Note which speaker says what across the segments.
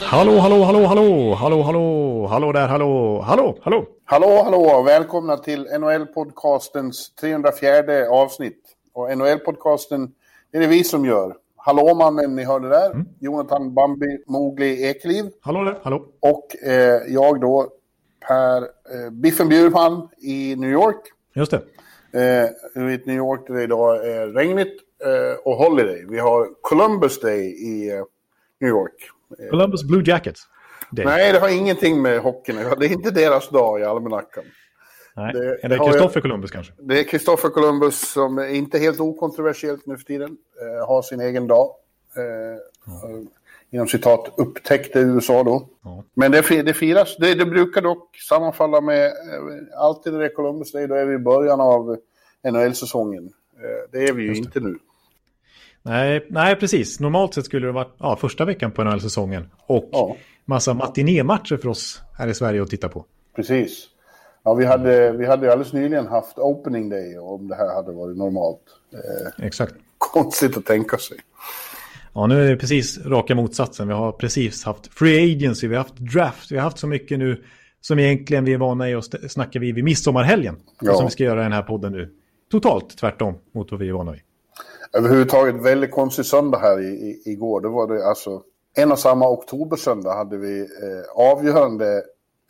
Speaker 1: Hallå, hallå, hallå, hallå, hallå, hallå, hallå där, hallå, hallå, hallå.
Speaker 2: Hallå, hallå! Välkomna till NHL-podcastens 304 avsnitt. Och NHL-podcasten är det vi som gör. Hallå mannen, ni hörde där.
Speaker 1: Mm.
Speaker 2: Jonathan Bambi Mowgli Ekliv.
Speaker 1: Hallå där, hallå.
Speaker 2: Och eh, jag då, Per eh, Biffen Bjurman i New York.
Speaker 1: Just det.
Speaker 2: Eh, I New York där det idag är regnigt och holiday. Vi har Columbus Day i eh, New York.
Speaker 1: Columbus Blue Jackets. Day.
Speaker 2: Nej, det har ingenting med hockeyn. Det är inte deras dag i almanackan.
Speaker 1: Nej.
Speaker 2: det-
Speaker 1: är
Speaker 2: det
Speaker 1: Kristoffer Columbus kanske?
Speaker 2: Det är Kristoffer Columbus som är inte helt okontroversiellt nu för tiden. Eh, har sin egen dag. Eh, eh, Inom citat upptäckte USA då.
Speaker 1: Ja.
Speaker 2: Men det, det firas. Det, det brukar dock sammanfalla med eh, alltid när det är Columbus Day. Då är vi i början av NHL-säsongen. Eh, det är vi ju inte nu.
Speaker 1: Nej, nej, precis. Normalt sett skulle det vara ja, första veckan på NHL-säsongen. Och
Speaker 2: Ja.
Speaker 1: massa matinématcher för oss här i Sverige att titta på.
Speaker 2: Precis. Ja, vi hade, vi hade alldeles nyligen haft opening day om det här hade varit normalt. Eh,
Speaker 1: Exakt.
Speaker 2: konstigt att tänka sig.
Speaker 1: Ja, nu är det precis raka motsatsen. Vi har precis haft free agency, vi har haft draft, vi har haft så mycket nu som egentligen vi är vana i att snacka vid vid midsommarhelgen.
Speaker 2: Ja.
Speaker 1: Som vi ska göra i den här podden nu. Totalt tvärtom mot vad vi är vana vid.
Speaker 2: Överhuvudtaget väldigt konstig söndag här i, i, igår. Det var det alltså en och samma oktobersöndag hade vi eh, avgörande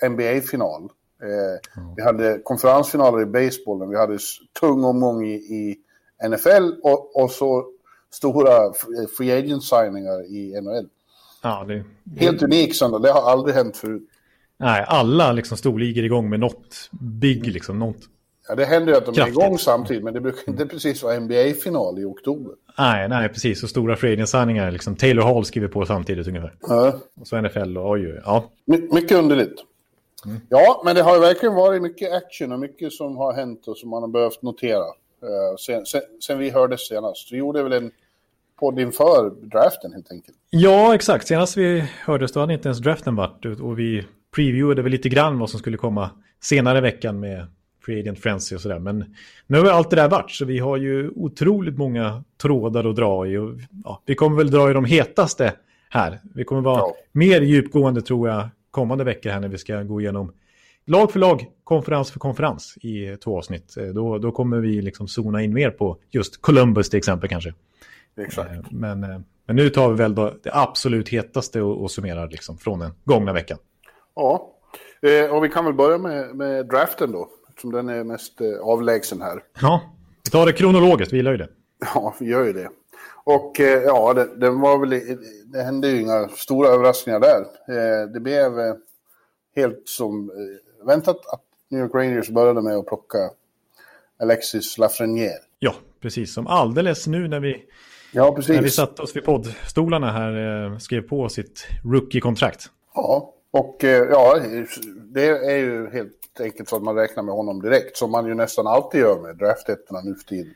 Speaker 2: NBA-final. Eh, Vi hade konferensfinaler i basebollen, vi hade tung omgång i, i NFL och, och så stora f- free agent-signingar i NHL.
Speaker 1: Ja, det,
Speaker 2: Helt unik söndag, det har aldrig hänt förut.
Speaker 1: nej, alla liksom storligor igång med något big, liksom något.
Speaker 2: Ja, det händer ju att de är
Speaker 1: Kraftigt.
Speaker 2: igång samtidigt, men det brukar inte precis vara NBA-final i oktober.
Speaker 1: Nej, nej, precis. Så stora free liksom Taylor Hall skriver på samtidigt ungefär.
Speaker 2: Ja.
Speaker 1: Och så NFL och oj, ja.
Speaker 2: My- mycket underligt. Ja, men det har verkligen varit mycket action och mycket som har hänt och som man har behövt notera. eh, sen, sen, sen vi hördes senast. Vi gjorde väl en podd inför draften helt enkelt.
Speaker 1: Ja, exakt. Senast vi hördes då hade inte ens draften varit och vi previewade väl lite grann vad som skulle komma senare i veckan med Free Agent Frenzy och sådär. Men nu har allt det där varit så vi har ju otroligt många trådar att dra i och ja, vi kommer väl dra i de hetaste här. Vi kommer vara
Speaker 2: Ja.
Speaker 1: mer djupgående tror jag kommande veckor här när vi ska gå igenom lag för lag, konferens för konferens i två avsnitt. Eh, Då, då kommer vi liksom zona in mer på just Columbus till exempel kanske.
Speaker 2: Exakt.
Speaker 1: Eh, Men, eh, men nu tar vi väl det absolut hetaste och, och summerar liksom från den gångna veckan.
Speaker 2: Ja, och vi kan väl börja med, med draften då. Eftersom den är mest eh, avlägsen här.
Speaker 1: Ja, vi tar det kronologiskt, vi gillar ju det.
Speaker 2: Ja, vi gör ju det. Och eh, ja, det, det var väl... Det hände ju inga stora överraskningar där. Eh, det blev helt som väntat att New York Rangers började med att plocka Alexis Lafreniere.
Speaker 1: Ja, precis som alldeles nu när vi,
Speaker 2: Ja, precis.
Speaker 1: när vi satte oss vid poddstolarna här skrev på sitt rookie-kontrakt.
Speaker 2: Ja, och ja, det är ju helt enkelt så att man räknar med honom direkt. Som man ju nästan alltid gör med draftettorna nu för tiden.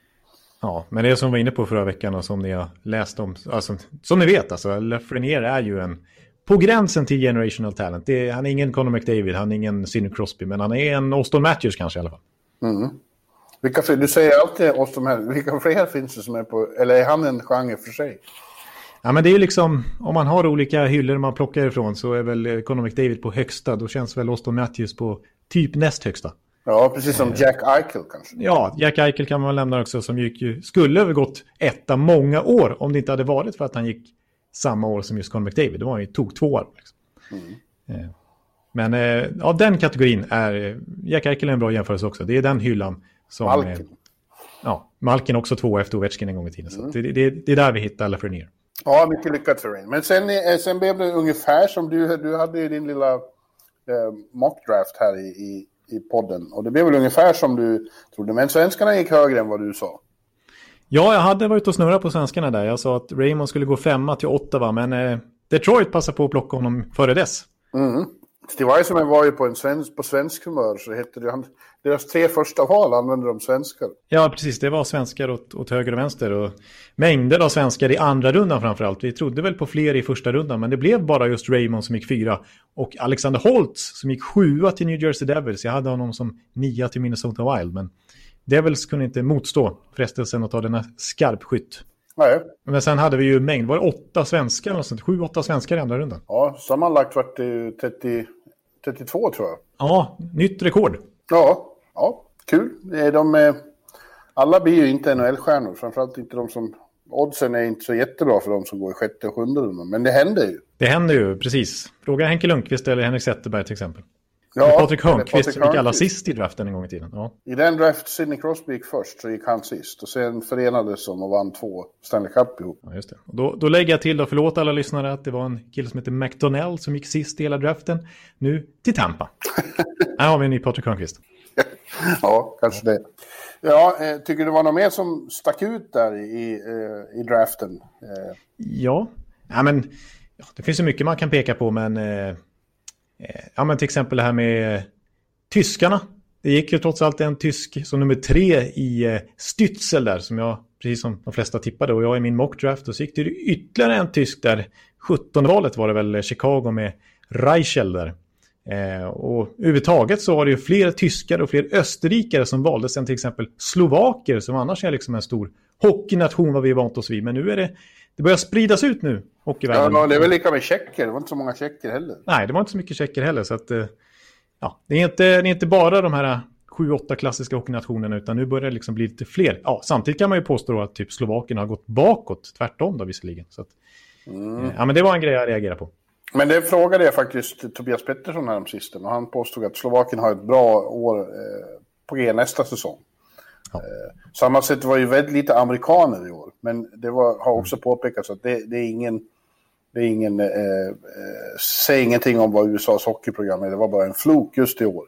Speaker 1: Ja, men det som vi var inne på förra veckan och som ni har läst om, alltså, som ni vet alltså, Lafreniere är ju en på gränsen till generational talent. Det är, han är ingen Conor McDavid, han är ingen Sidney Crosby, men han är en Austin Matthews kanske i alla fall.
Speaker 2: Vilka fler, du säger alltid de här, vilka fler finns det som är på, eller är han en genre för sig?
Speaker 1: Ja, men det är ju liksom, om man har olika hyllor man plockar ifrån så är väl Conor McDavid på högsta, då känns väl Austin Matthews på typ näst högsta.
Speaker 2: Ja, precis som Jack Eichel kanske.
Speaker 1: Ja, Jack Eichel kan man lämna också som gick ju, skulle ha gått etta många år om det inte hade varit för att han gick samma år som just Conor McDavid. Då var han ju tog två år. Liksom. Eh, Men eh, av den kategorin är eh, Jack Eichel en bra jämförelse också. Det är den hyllan som... eh,
Speaker 2: Malkin.
Speaker 1: Ja, Malkin också två efter Ovechkin en gång i tiden. Så det, det, det är där vi hittar Lafreniere.
Speaker 2: Ja, mycket lyckat för Rain. Men sen, eh, sen blev det ungefär som du, du hade i din lilla eh, mockdraft här i, i, i podden. Och det blev väl ungefär som du trodde. Men svenskarna gick högre än vad du sa.
Speaker 1: Ja, jag hade varit och snurrat på svenskarna där. Jag sa att Raymond skulle gå femma till Ottawa, men eh, Detroit passade på att plocka honom före dess.
Speaker 2: Mm. Steve Eisenman var ju på, en svensk, på svensk humör, så hette det han, deras tre första val använde de svenskar.
Speaker 1: Ja, precis. Det var svenskar åt, åt höger och vänster och mängder av svenskar i andra rundan framförallt. Vi trodde väl på fler i första rundan, men det blev bara just Raymond som gick fyra och Alexander Holtz som gick sjua till New Jersey Devils. Jag hade honom som nia till Minnesota Wild, men Devils kunde inte motstå frestelsen att ta denna skarpskytt.
Speaker 2: Nej.
Speaker 1: Men sen hade vi ju mängd, var det åtta svenskar? Eller sånt, sju, åtta svenskar i andra rundan.
Speaker 2: Ja, sammanlagt var det 30, 32 tror jag.
Speaker 1: Ja, nytt rekord.
Speaker 2: Ja, ja kul. De, är, alla blir ju inte NHL-stjärnor, framförallt inte de som... Oddsen är inte så jättebra för de som går i sjätte och sjunde men det händer ju.
Speaker 1: Det händer ju, precis. Fråga Henke Lundqvist eller Henrik Zetterberg till exempel. Ja, Patrik Hörnqvist fick alla sist i draften en gång i tiden. Ja.
Speaker 2: I den draft Sidney Crosby gick först så gick han sist. Och sen förenades de och vann två Stanley Cup ihop.
Speaker 1: Ja, just det. Och då, då lägger jag till, då, förlåt alla lyssnare, att det var en kille som heter McDonnell som gick sist i hela draften. Nu till Tampa. Här har vi en ny Patrik Hörnqvist.
Speaker 2: ja, kanske det. Ja, eh, tycker du det var något mer som stack ut där i, eh, i draften?
Speaker 1: Eh. Ja, ja men ja, det finns så mycket man kan peka på, men eh, Eh, Eh, ja, men till exempel det här med eh, tyskarna. Det gick ju trots allt en tysk som nummer tre i eh, Stützel där som jag, precis som de flesta tippade, och jag i min mockdraft. Och så gick det ytterligare en tysk där, 17-valet var det väl, eh, Chicago med Reichel där. Eh, och överhuvudtaget så var det ju fler tyskar och fler österrikare som valdes än till exempel slovaker som annars är liksom en stor hockeynation vad vi vant oss vid. Men nu är det det börjar spridas ut nu,
Speaker 2: hockeyvärlden. Ja, det är väl lika med tjecker. Det var inte så många tjecker heller.
Speaker 1: Nej, det var inte så mycket tjecker heller. Så att, eh, ja, det, är inte, det är inte bara de här sju, åtta klassiska hockeynationerna, utan nu börjar det liksom bli lite fler. Ja, samtidigt kan man ju påstå att typ Slovakien har gått bakåt, tvärtom då visserligen. Så att, mm. ja, men det var en grej jag reagerade på.
Speaker 2: Men det frågade jag faktiskt Tobias Pettersson här om sisten och han påstod att Slovakien har ett bra år eh, på G nästa säsong. Ja. Eh, samma sätt var ju väldigt lite amerikaner i år, men det var, har också påpekats att det, det är ingen... Det är ingen... Eh, eh, säg ingenting om vad USAs hockeyprogram är, det var bara en flok just i år.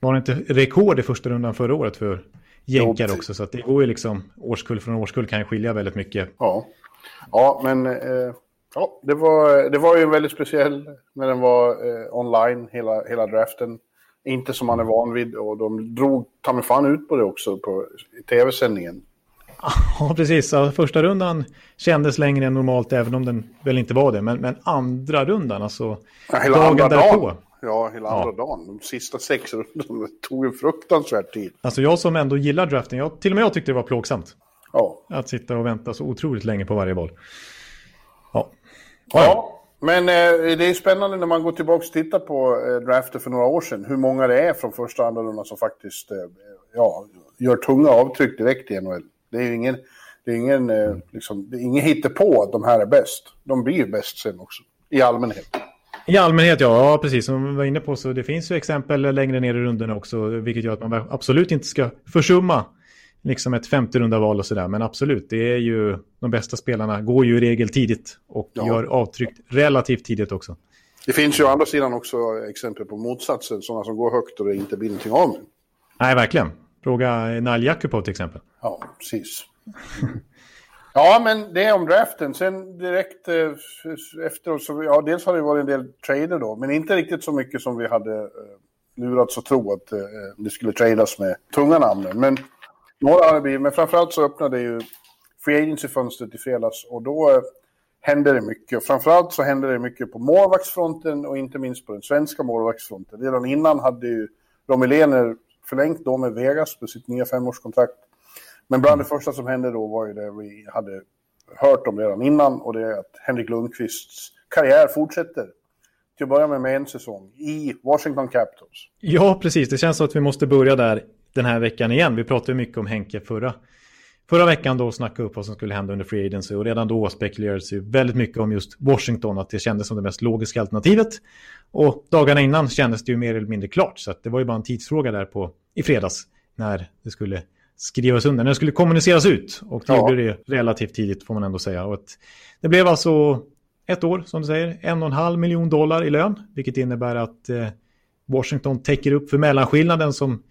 Speaker 1: Var det inte rekord i första rundan förra året för jänkar också? Så att det går ju liksom, årskull från årskull kan ju skilja väldigt mycket.
Speaker 2: Ja, ja men eh, ja, det, var, det var ju väldigt speciell när den var eh, online, hela, hela draften. Inte som man är van vid och de drog ta mig fan ut på det också på tv-sändningen.
Speaker 1: Ja, precis. Ja, första rundan kändes längre än normalt, även om den väl inte var det. Men, men andra rundan, alltså
Speaker 2: ja, hela dagen andra därpå. Dagen. Ja, hela ja. andra dagen. De sista sex rundorna tog en fruktansvärd tid.
Speaker 1: Alltså jag som ändå gillar draften, jag, till och med jag tyckte det var plågsamt. Ja. Att sitta och vänta så otroligt länge på varje boll.
Speaker 2: Ja. Ja, ja. Men eh, det är spännande när man går tillbaka och tittar på eh, drafter för några år sedan. Hur många det är från första och andra rundan som faktiskt eh, ja, gör tunga avtryck direkt i NHL. Det är ju ingen, det är ingen, eh, liksom, det är ingen hittepå att de här är bäst. De blir ju bäst sen också, i allmänhet.
Speaker 1: I allmänhet, ja. ja. Precis som vi var inne på så det finns ju exempel längre ner i rundorna också. Vilket gör att man absolut inte ska försumma liksom ett femte runda val och sådär. Men absolut, det är ju de bästa spelarna går ju i regel tidigt och ja. gör avtryck relativt tidigt också.
Speaker 2: Det finns ju å andra sidan också exempel på motsatsen, sådana som går högt och det inte blir någonting av med.
Speaker 1: Nej, verkligen. Fråga Nal Jakubov till exempel.
Speaker 2: Ja, precis. ja, men det är om draften. Sen direkt eh, efteråt så, ja, dels har det varit en del trader då, men inte riktigt så mycket som vi hade eh, lurats att tro att eh, det skulle tradas med tunga namnen. Men några har det blivit, men framförallt så öppnade ju Free Agency-fönstret i fredags och då eh, hände det mycket. Framförallt så hände det mycket på målvaktsfronten och inte minst på den svenska målvaktsfronten. Redan innan hade ju Romilener förlängt då med Vegas på sitt nya femårskontrakt. Men bland det första som hände då var ju det vi hade hört om redan innan och det är att Henrik Lundqvists karriär fortsätter. Till att börja med med en säsong i Washington Capitals.
Speaker 1: Ja, precis. Det känns som att vi måste börja där den här veckan igen. Vi pratade mycket om Henke förra, förra veckan då och snackade upp vad som skulle hända under Free Agency och redan då spekulerades ju väldigt mycket om just Washington, att det kändes som det mest logiska alternativet. Och dagarna innan kändes det ju mer eller mindre klart, så det var ju bara en tidsfråga där på i fredags när det skulle skrivas under, när det skulle kommuniceras ut. Och det ja. gjorde det relativt tidigt får man ändå säga. Och ett, det blev alltså ett år, som du säger, en och en halv miljon dollar i lön, vilket innebär att eh, Washington täcker upp för mellanskillnaden som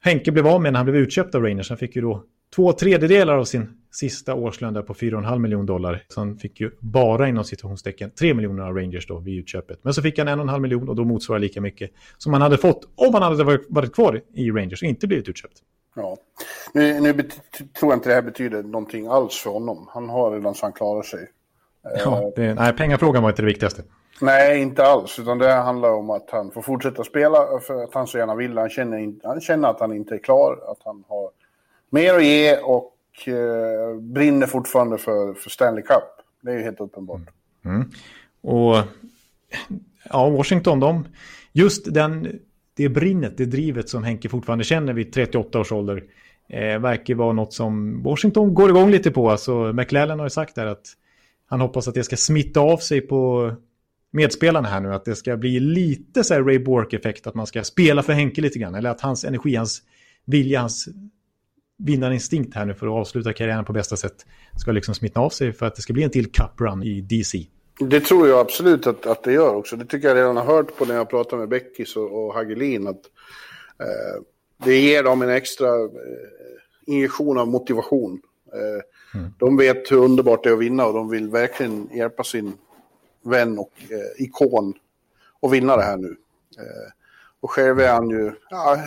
Speaker 1: Henke blev av med när han blev utköpt av Rangers. Han fick ju då två tredjedelar av sin sista årslön där på 4,5 miljoner dollar. Så han fick ju bara inom situationstecken 3 miljoner av Rangers då vid utköpet. Men så fick han 1,5 miljon och då motsvarar lika mycket som han hade fått om han hade varit, varit kvar i Rangers och inte blivit utköpt.
Speaker 2: Ja. Nu, nu tror jag inte det här betyder någonting alls för honom. Han har redan så han klarar sig.
Speaker 1: Ja, det, nej, pengafrågan var inte det viktigaste.
Speaker 2: Nej, inte alls. Utan det handlar om att han får fortsätta spela för att han så gärna vill. Han känner, han känner att han inte är klar, att han har mer att ge och eh, brinner fortfarande för, för Stanley Cup. Det är ju helt uppenbart.
Speaker 1: Mm. mm. Och ja, Washington, de, just den, det brinnet, det drivet som Henke fortfarande känner vid 38 års ålder eh, verkar vara något som Washington går igång lite på. Alltså, McLellan har ju sagt där att han hoppas att det ska smitta av sig på medspelarna här nu. Att det ska bli lite så här Ray Bork-effekt, att man ska spela för Henke lite grann. Eller att hans energi, hans vilja, hans vinnarinstinkt här nu för att avsluta karriären på bästa sätt ska liksom smitta av sig för att det ska bli en till cup run i DC.
Speaker 2: Det tror jag absolut att, att det gör också. Det tycker jag redan har hört på när jag pratar med Beckis och, och Hagelin. Att, eh, det ger dem en extra eh, injektion av motivation. Eh, mm. De vet hur underbart det är att vinna och de vill verkligen hjälpa sin vän och eh, ikon att vinna det här nu. Eh, och själv är han ju... Ja,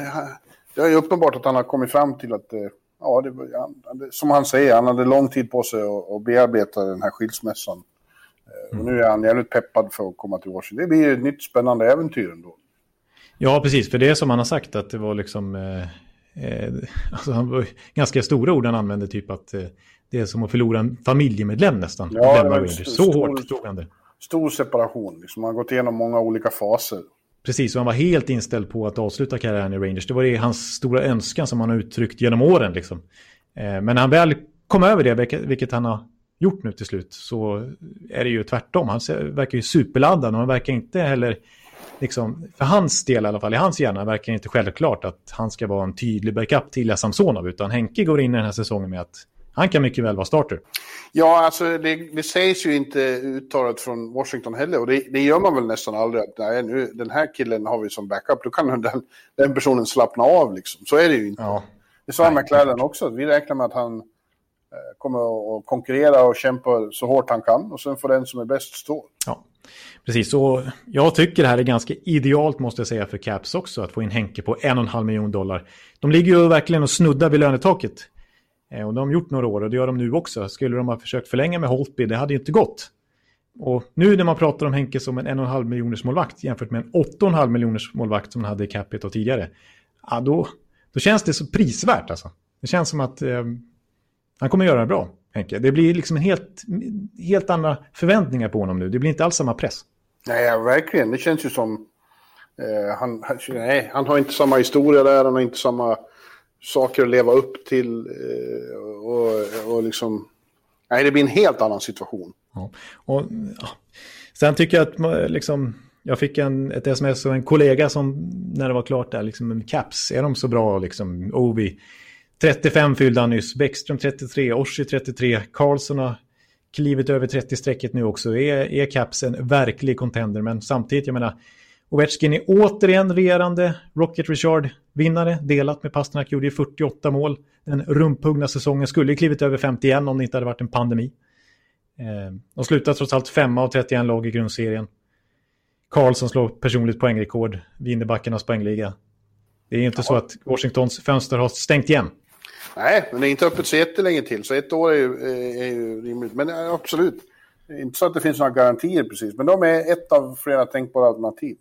Speaker 2: det är ju uppenbart att han har kommit fram till att... Eh, ja, det, som han säger, han hade lång tid på sig att, att bearbeta den här skilsmässan. Mm. Och nu är han jävligt peppad för att komma till Washington. Det blir ett nytt spännande äventyr ändå.
Speaker 1: Ja, precis. För det är som han har sagt att det var liksom... Eh, eh, alltså han var ganska stora ord han använde, typ att eh, det är som att förlora en familjemedlem nästan.
Speaker 2: Ja,
Speaker 1: så hårt stod han det.
Speaker 2: Stor separation, liksom. Han har gått igenom många olika faser.
Speaker 1: Precis, och han var helt inställd på att avsluta karriären i Rangers. Det var det hans stora önskan som han har uttryckt genom åren. Liksom. Eh, men när han väl kom över det, vilket han har gjort nu till slut, så är det ju tvärtom. Han verkar ju superladdad och han verkar inte heller, liksom, för hans del i alla fall, i hans hjärna verkar det inte självklart att han ska vara en tydlig backup till Samsonov, utan Henke går in i den här säsongen med att han kan mycket väl vara starter.
Speaker 2: Ja, alltså det, det sägs ju inte uttalat från Washington heller. Och det, det, gör man väl nästan aldrig. Att nej, nu, den här killen har vi som backup. Då kan den, den personen slappna av liksom. Så är det ju inte. Ja. Det sa McLaren också. Vi räknar med att han eh, kommer att konkurrera och kämpa så hårt han kan. Och sen får den som är bäst stå.
Speaker 1: Ja, precis. Och jag tycker det här är ganska idealt måste jag säga för Caps också. Att få in Henke på en och en halv miljon dollar. De ligger ju verkligen och snuddar vid lönetaket. Eh, och det har de gjort några år och det gör de nu också. Skulle de ha försökt förlänga med Holtby, det hade ju inte gått. Och nu när man pratar om Henke som en 1,5 miljoners målvakt jämfört med en 8,5 miljoners målvakt som han hade i Capita tidigare. Ja, då, då känns det så prisvärt alltså. Det känns som att eh, han kommer göra det bra, Henke. Det blir liksom en helt, helt andra förväntningar på honom nu. Det blir inte alls samma press.
Speaker 2: Nej, verkligen. Det känns ju som... Eh, han, nej, han har inte samma historia där, han har inte samma saker att leva upp till eh, och, och liksom... Nej, det blir en helt annan situation.
Speaker 1: Ja. Och, ja. Sen tycker jag att eh, liksom, jag fick en, ett sms av en kollega som när det var klart där, liksom, Caps, är de så bra liksom, Ovi? 35 fyllde han nyss, Bäckström 33, Orsi 33, Karlsson har klivit över 30-strecket nu också. Är, är Caps en verklig contender? Men samtidigt, jag menar, Ovechkin är återigen regerande Rocket Richard-vinnare, delat med Pasternak, gjorde 48 mål. Den rumphuggna säsongen skulle klivit över 51 om det inte hade varit en pandemi. Eh, de slutar trots allt femma av 31 lag i grundserien. Karlsson slår personligt poängrekord, vinner backarnas poängliga. Det är inte ja. så att Washingtons fönster har stängt igen.
Speaker 2: Nej, men det är inte öppet så jättelänge till, så ett år är ju, är ju rimligt. Men absolut, inte så att det finns några garantier precis, men de är ett av flera tänkbara alternativ.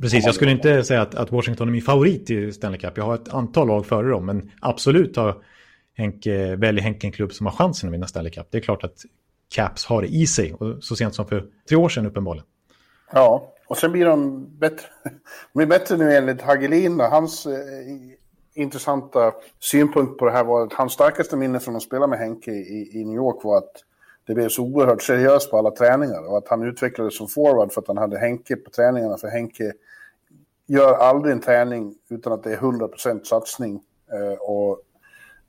Speaker 1: Precis, jag skulle inte säga att, att, Washington är min favorit i Stanley Cup. Jag har ett antal lag före dem, men absolut har Henke, eh, väljer Henke en klubb som har chansen att vinna Stanley Cup. Det är klart att Caps har det i sig, och så sent som för tre år sedan uppenbarligen.
Speaker 2: Ja, och sen blir de bättre, de blir bättre nu enligt Hagelin. Hans eh, intressanta synpunkt på det här var att hans starkaste minne från att spela med Henke i, i New York var att det blev så oerhört seriöst på alla träningar och att han utvecklades som forward för att han hade Henke på träningarna. För Henke gör aldrig en träning utan att det är 100% satsning. Eh, och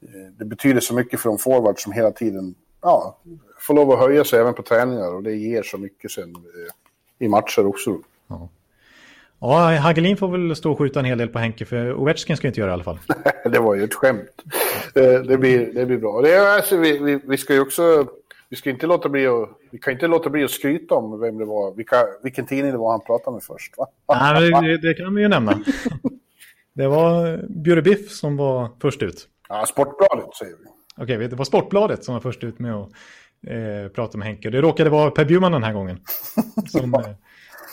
Speaker 2: eh, det betyder så mycket för de forwards som hela tiden ja, får lov att höja sig även på träningar och det ger så mycket sen eh, i matcher också.
Speaker 1: Ja. Ja, Hagelin får väl stå och skjuta en hel del på Henke, för Ovechkin ska inte göra det i alla fall.
Speaker 2: det var ju ett skämt. Det blir, det blir bra. Det alltså, vi, vi, vi ska ju också... Vi, ska inte låta bli att, vi kan inte låta bli att skryta om vem det var, vilka, vilken tidning det var han pratade med först. Va?
Speaker 1: Nej, det, det kan vi ju nämna. Det var Bjure Biff som var först ut.
Speaker 2: Ja, Sportbladet säger vi.
Speaker 1: Okej, det var Sportbladet som var först ut med att eh, prata med Henke. Det råkade vara Per Bjurman den här gången som eh,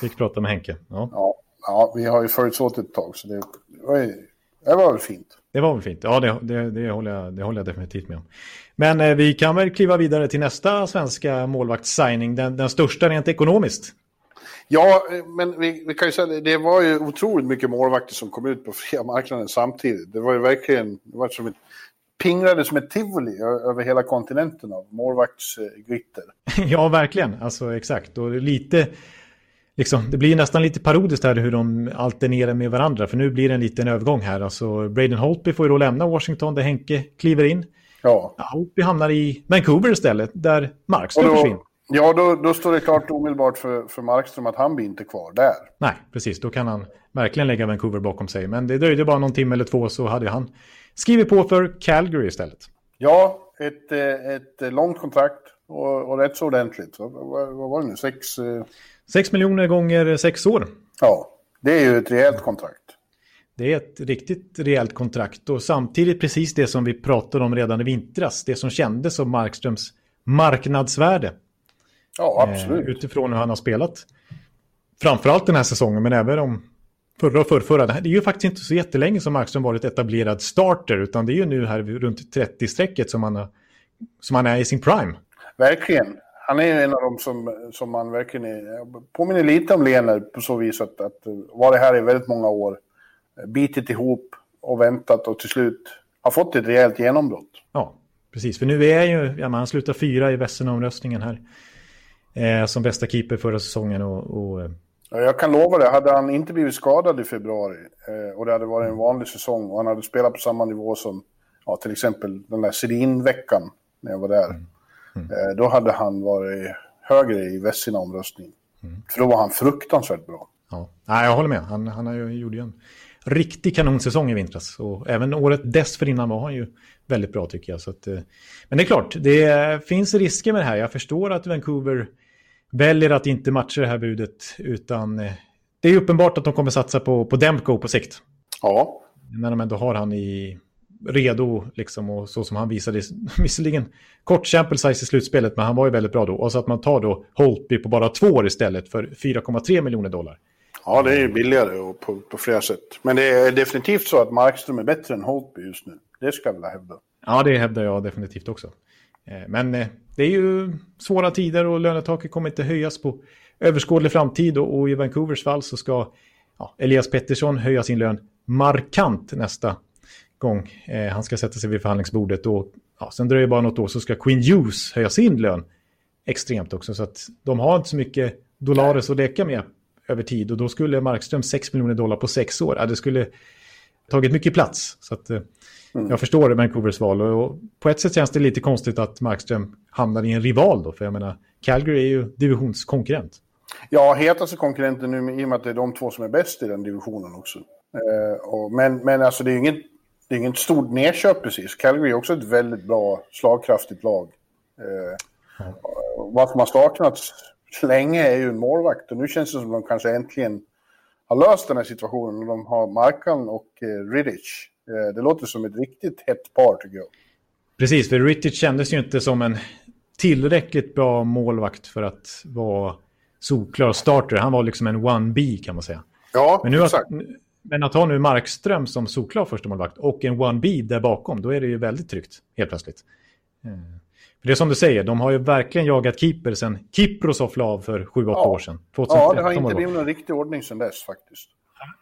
Speaker 1: fick prata med Henke. Ja.
Speaker 2: Ja, ja, vi har ju följts åt ett tag så det var, ju, det var väl fint.
Speaker 1: Det var väl fint. Ja, det, det, det, håller, jag, det håller jag definitivt med om. Men eh, vi kan väl kliva vidare till nästa svenska målvaktssigning, den, den största rent ekonomiskt.
Speaker 2: Ja, men vi, vi kan ju säga det, det var ju otroligt mycket målvakter som kom ut på fria marknaden samtidigt. Det var ju verkligen, det var som ett, pingrade som ett tivoli över hela kontinenten av målvaktsglitter.
Speaker 1: ja, verkligen. Alltså exakt. Och lite, liksom, det blir nästan lite parodiskt här hur de alternerar med varandra. För nu blir det en liten övergång här. Alltså Braden Holtby får ju då lämna Washington där Henke kliver in.
Speaker 2: Ja.
Speaker 1: Holtby hamnar i Vancouver istället där Markström försvinner.
Speaker 2: Ja, då, då står det klart omedelbart för, för Markström att han blir inte kvar där.
Speaker 1: Nej, precis. Då kan han verkligen lägga Vancouver bakom sig. Men det dröjde bara någon timme eller två så hade han skrivit på för Calgary istället.
Speaker 2: Ja, ett, ett långt kontrakt och, och rätt så ordentligt. Vad, vad var det nu? Sex...
Speaker 1: Sex miljoner gånger sex år.
Speaker 2: Ja, det är ju ett rejält kontrakt.
Speaker 1: Det är ett riktigt rejält kontrakt och samtidigt precis det som vi pratade om redan i vintras. Det som kändes som Markströms marknadsvärde.
Speaker 2: Ja, absolut.
Speaker 1: Eh, utifrån hur han har spelat. Framförallt den här säsongen, men även om förra och förrförra. Det är ju faktiskt inte så jättelänge som Markström varit etablerad starter, utan det är ju nu här runt 30-strecket som, han som han är i sin prime.
Speaker 2: Verkligen. Han är en av dem som, som man verkligen är, påminner lite om Lener på så vis att, att var här i väldigt många år, bitit ihop och väntat och till slut har fått ett rejält genombrott.
Speaker 1: Ja, precis. För nu är ju, ja, han slutar fyra i Vesserna-omröstningen här eh, som bästa keeper förra säsongen. Och, och... Eh,
Speaker 2: jag kan lova det, hade han inte blivit skadad i februari eh, och det hade varit en vanlig säsong och han hade spelat på samma nivå som ja, till exempel den där Sedin-veckan när jag var där. Mm. Mm. Eh, då hade han varit högre i Vessina omröstning. Mm. För då var han fruktansvärt bra.
Speaker 1: Ja, Nej, jag håller med. Han, han gjorde ju en riktig kanonsäsong i vintras. Och även året dessförinnan var han ju väldigt bra tycker jag. Så att, eh, men det är klart, det finns risker med det här. Jag förstår att Vancouver väljer att inte matcha det här budet. Utan eh, det är uppenbart att de kommer satsa på, på Demko på sikt.
Speaker 2: Ja.
Speaker 1: När de ändå har han i redo, liksom, och så som han visade, visserligen kort sample size i slutspelet, men han var ju väldigt bra då. Och så att man tar då Holtby på bara två år istället för 4,3 miljoner dollar.
Speaker 2: Ja, det är ju billigare och på, på flera sätt. Men det är definitivt så att Markström är bättre än Holtby just nu. Det ska jag vilja hävda.
Speaker 1: Ja, det hävdar jag definitivt också. Eh, men eh, det är ju svåra tider och lönetaket kommer inte höjas på överskådlig framtid. Och i Vancouvers fall så ska ja, Elias Pettersson höja sin lön markant nästa gång eh, han ska sätta sig vid förhandlingsbordet. Och, ja, sen dröjer det bara något år så ska Queen Hughes höja sin lön extremt också. Så att de har inte så mycket dollares att leka med över tid. Och då skulle Markström 6 miljoner dollar på sex år. Ja, det skulle tagit mycket plats. Så att, Mm. Jag förstår Vancouvers val och på ett sätt känns det lite konstigt att Markström hamnar i en rival då. För jag menar, Calgary är ju divisionskonkurrent.
Speaker 2: Ja, hetaste konkurrenten nu i och med att det är de två som är bäst i den divisionen också. Eh, och, men, men alltså det är inget, det är inget stort nedköp precis. Calgary är också ett väldigt bra, slagkraftigt lag. Eh. Varför man saknat länge är ju en målvakt och nu känns det som att de kanske äntligen har löst den här situationen. De har Markan och eh, Riddich Eh, det låter som ett riktigt hett par tycker jag.
Speaker 1: Precis, för Rittich kändes ju inte som en tillräckligt bra målvakt för att vara solklar starter. Han var liksom en 1B kan man säga.
Speaker 2: Ja,
Speaker 1: men nu
Speaker 2: exakt.
Speaker 1: Att, men att ha nu Markström som solklar första målvakt och en 1B där bakom, då är det ju väldigt tryggt helt plötsligt. För det är som du säger, de har ju verkligen jagat keeper sen Kiprosov la av för 7-8 ja. år sedan.
Speaker 2: ja, det har inte blivit någon riktig ordning sedan dess faktiskt.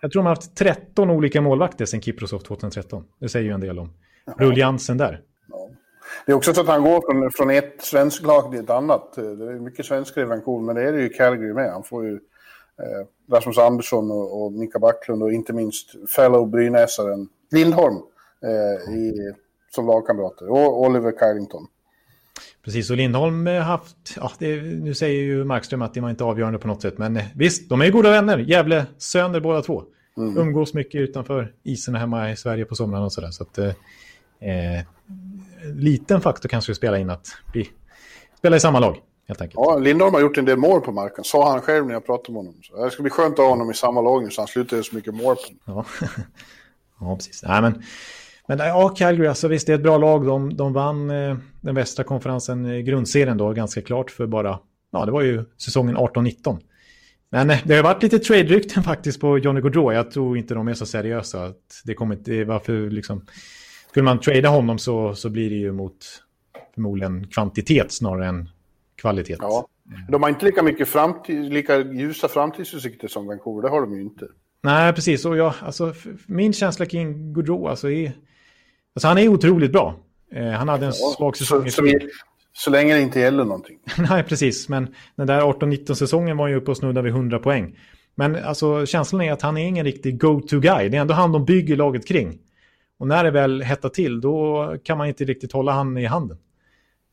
Speaker 1: Jag tror de har haft 13 olika målvakter sedan Kiprosov 2013. Det säger ju en del om rulliansen där. Ja.
Speaker 2: Det är också så att han går från, från ett svenskt lag till ett annat. Det är mycket svenskar i Vancouver, men det är det ju Calgary med. Han får ju eh, Rasmus Andersson och, och Mika Backlund och inte minst fellow brynäsaren Lindholm eh, i, som lagkamrater. Och Oliver Kylington.
Speaker 1: Precis, och Lindholm har haft, ja, det, nu säger ju Markström att det var inte avgörande på något sätt, men eh, visst, de är goda vänner. Gävle söner båda två. Mm. Umgås mycket utanför isen hemma i Sverige på somrarna och sådär. Så att, eh, liten faktor kanske spela in att bli, spela i samma lag. Helt enkelt.
Speaker 2: Ja, Lindholm har gjort en del mål på marken, sa han själv när jag pratade med honom. Så det ska bli skönt att ha honom i samma lag nu så han slutar göra så mycket mål på
Speaker 1: Ja, ja precis. Nej, men, men ja, Calgary, alltså visst det är ett bra lag. De, de vann eh, den västra konferensen, eh, grundserien då, ganska klart för bara, ja det var ju säsongen 18-19. Men eh, det har varit lite trade-rykten faktiskt på Johnny Gaudreau. Jag tror inte de är så seriösa. Att det kommer inte, varför liksom, skulle man trada honom så, så blir det ju mot förmodligen kvantitet snarare än kvalitet.
Speaker 2: Ja. De har inte lika mycket framtid, lika ljusa framtidsutsikter som Vancouver, det har de ju inte.
Speaker 1: Nej, precis. Och jag, alltså, min känsla kring Gaudreau, alltså, är, alltså, han är otroligt bra. Eh, han hade en ja, svag säsong.
Speaker 2: Så, så, så, länge det inte gäller någonting.
Speaker 1: Nej, precis. Men den där 18-19-säsongen var ju uppe och snuddade vid 100 poäng. Men alltså, känslan är att han är ingen riktig go-to-guy. Det är ändå han de bygger laget kring. Och när det väl hettar till, då kan man inte riktigt hålla han i handen.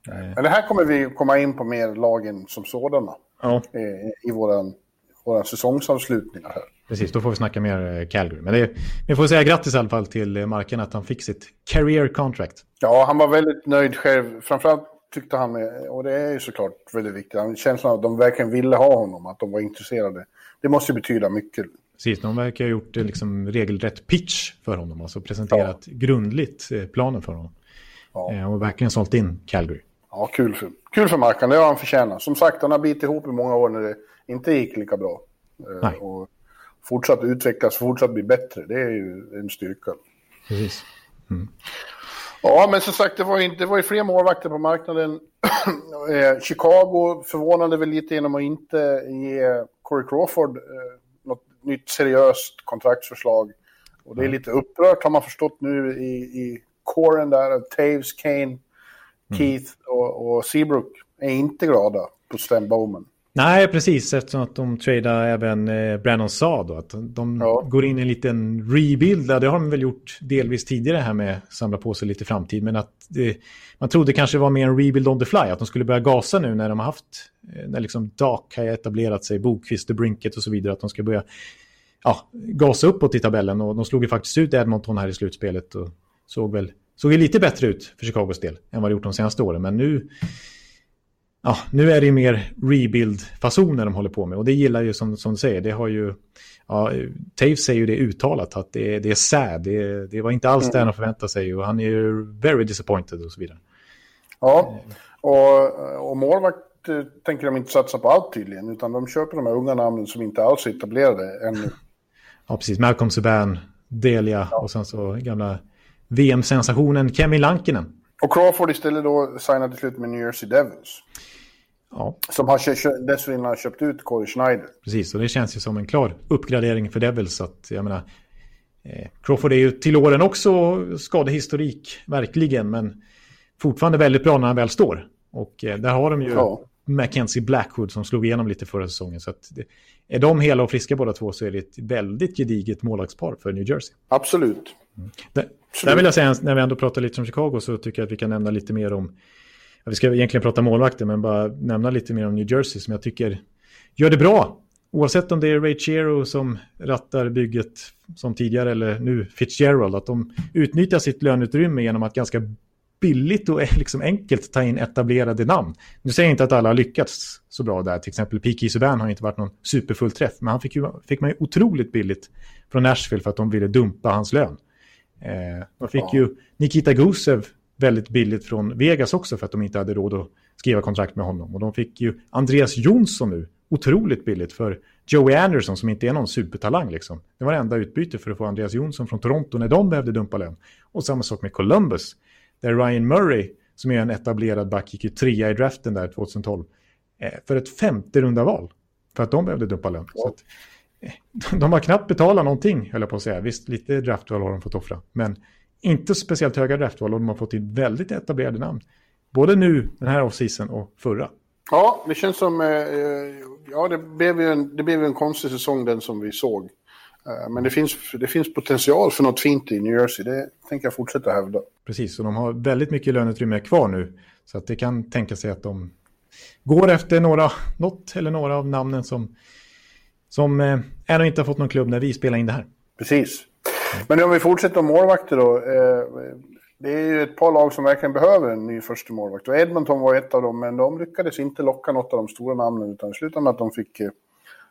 Speaker 2: Men det här kommer vi komma in på mer lagen som sådana. Ja. I våra, våra säsongsavslutningar här.
Speaker 1: Precis, då får vi snacka mer eh, Calgary. Men det, vi får säga grattis i alla fall till eh, Marken att han fick sitt career contract.
Speaker 2: Ja, han var väldigt nöjd själv. Framförallt tyckte han, och det är ju såklart väldigt viktigt, han känslan att de verkligen ville ha honom, att de var intresserade. Det måste ju betyda mycket.
Speaker 1: Precis, de verkar ha gjort liksom regelrätt pitch för honom, alltså presenterat ja. grundligt eh, planen för honom. Ja. Och verkligen sålt in Calgary.
Speaker 2: Ja, kul för, kul för Markan, det har han förtjänat. Som sagt, han har bitit ihop i många år när det inte gick lika bra. Nej. Och fortsatt utvecklas, fortsatt bli bättre. Det är ju en styrka.
Speaker 1: Precis. Mm.
Speaker 2: Ja, men som sagt, det var, ju, det var ju fler målvakter på marknaden. Eh, Chicago förvånade väl lite genom att inte ge Corey Crawford eh, något nytt seriöst kontraktsförslag. Och det är lite upprört har man förstått nu i, i kåren där, Taves, Kane, mm. Keith och, och Seabrook är inte glada på Stan Bowman.
Speaker 1: Nej, precis. Eftersom att de tradar även eh, Brandon sa då. Att de ja. går in i en liten rebuild. Det har de väl gjort delvis tidigare här med att samla på sig lite framtid. Men att det, man trodde kanske var mer en rebuild on the fly. Att de skulle börja gasa nu när de har haft, eh, när liksom Doc har etablerat sig, Bokvist, Brinket och så vidare. Att de ska börja ja, gasa uppåt i tabellen. Och de slog ju faktiskt ut Edmonton här i slutspelet. Och såg väl såg lite bättre ut för Chicagos del än vad det gjort de senaste åren. Men nu ja, nu är det ju mer rebuild-fasoner de håller på med. Och det gillar ju som, som du säger, det har ju, ja, Taves säger ju det uttalat, att det, det är sad, det, det var inte alls mm. det han förväntade sig och han är ju very disappointed och så vidare.
Speaker 2: Ja, och, och målvakt eh, tänker de inte satsa på allt tydligen, utan de köper de här unga namnen som inte alls är etablerade ännu.
Speaker 1: Ja, precis. Malcolm Subban, Delia ja. och sen så gamla VM-sensationen Kevin Lankinen.
Speaker 2: Och Crawford istället då signade till slut med New Jersey Devils. Ja. Som har dessförinnan köpt ut Corey Schneider.
Speaker 1: Precis, och det känns ju som en klar uppgradering för Devils. Att, jag menar, eh, Crawford är ju till åren också skadehistorik, verkligen. Men fortfarande väldigt bra när han väl står. Och eh, där har de ju ja. Mackenzie Blackwood som slog igenom lite förra säsongen. Så det, är de hela och friska båda två så är det ett väldigt gediget målvaktspar för New Jersey.
Speaker 2: Absolut.
Speaker 1: Mm. Där, där vill jag säga, när vi ändå pratar lite om Chicago så tycker jag att vi kan nämna lite mer om vi ska egentligen prata målvakter, men bara nämna lite mer om New Jersey som jag tycker gör det bra. Oavsett om det är Ray Chero som rattar bygget som tidigare eller nu Fitzgerald, att de utnyttjar sitt löneutrymme genom att ganska billigt och liksom enkelt ta in etablerade namn. Nu säger jag inte att alla har lyckats så bra där. Till exempel P.K. Subban har inte varit någon superfull träff. Men han fick, ju, fick man ju otroligt billigt från Nashville för att de ville dumpa hans lön. Eh, man fick ja. ju Nikita Gusev väldigt billigt från Vegas också för att de inte hade råd att skriva kontrakt med honom. Och de fick ju Andreas Jonsson nu otroligt billigt för Joey Anderson som inte är någon supertalang. Liksom. Det var det enda utbyte för att få Andreas Jonsson från Toronto när de behövde dumpa lön. Och samma sak med Columbus där Ryan Murray som är en etablerad back gick ju trea i draften där 2012 eh, för ett femte runda val för att de behövde dumpa lön. Så att, eh, de har knappt betalat någonting, höll jag på att säga. Visst, lite draftval har de fått offra. Men inte speciellt höga draftval och de har fått in väldigt etablerade namn. Både nu, den här offseason och förra.
Speaker 2: Ja, det känns som... Eh, ja, det blev, ju en, det blev en konstig säsong den som vi såg. Eh, men det finns, det finns potential för något fint i New Jersey. Det tänker jag fortsätta hävda.
Speaker 1: Precis, och de har väldigt mycket löneutrymme kvar nu. Så att det kan tänka sig att de går efter några, något eller några av namnen som, som eh, ännu inte har fått någon klubb när vi spelar in det här.
Speaker 2: Precis. Men om vi fortsätter om målvakter då. Eh, det är ju ett par lag som verkligen behöver en ny första målvakt. Och Edmonton var ett av dem, men de lyckades inte locka något av de stora namnen. Utan slutade med att de fick eh,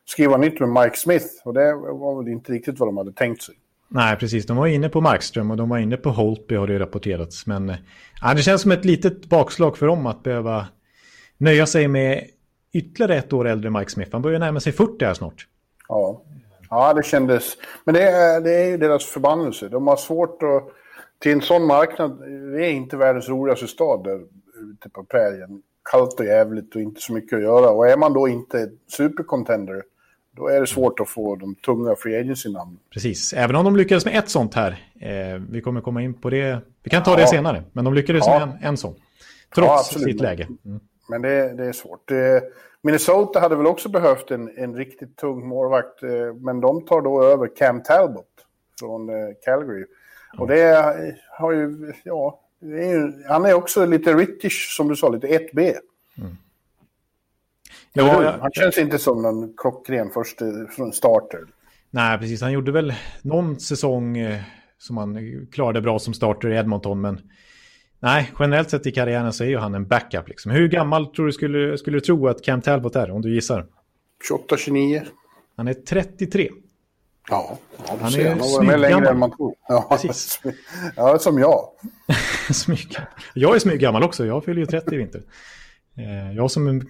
Speaker 2: skriva nytt med Mike Smith. Och det var väl inte riktigt vad de hade tänkt sig.
Speaker 1: Nej, precis. De var inne på Markström och de var inne på Holtby har det rapporterats. Men ja, det känns som ett litet bakslag för dem att behöva nöja sig med ytterligare ett år äldre Mike Smith. Han börjar närma sig 40 här snart.
Speaker 2: Ja, ja det kändes... Men det är, det är ju deras förbannelse. De har svårt att... Till en sån marknad, det är inte världens roligaste stad där ute på prärien. Kallt och jävligt och inte så mycket att göra. Och är man då inte supercontender då är det svårt att få de tunga free agency-namnen.
Speaker 1: Precis, även om de lyckades med ett sånt här. Eh, vi kommer komma in på det. Vi kan ta ja. det senare, men de lyckades ja. med en, en sån. Trots ja, sitt läge. Mm.
Speaker 2: Men det, det är svårt. Det, Minnesota hade väl också behövt en, en riktigt tung målvakt, eh, men de tar då över Cam Talbot från eh, Calgary. Och det har ju, ja, är han är också lite British, som du sa, lite 1B. Mm. Ja, han känns inte som någon klockren första från starter.
Speaker 1: Nej, precis. Han gjorde väl någon säsong eh, som han klarade bra som starter i Edmonton, men nej, generellt sett i karriären så är ju han en backup. Liksom. Hur gammal tror du skulle, skulle du tro att Cam Talbot är, om du gissar?
Speaker 2: 28-29.
Speaker 1: Han är 33.
Speaker 2: Ja, han är han har med längre än man tror. Ja, Precis. ja som jag.
Speaker 1: smyg. Jag är smyggammal också, jag fyller ju 30 i vinter. Eh, jag som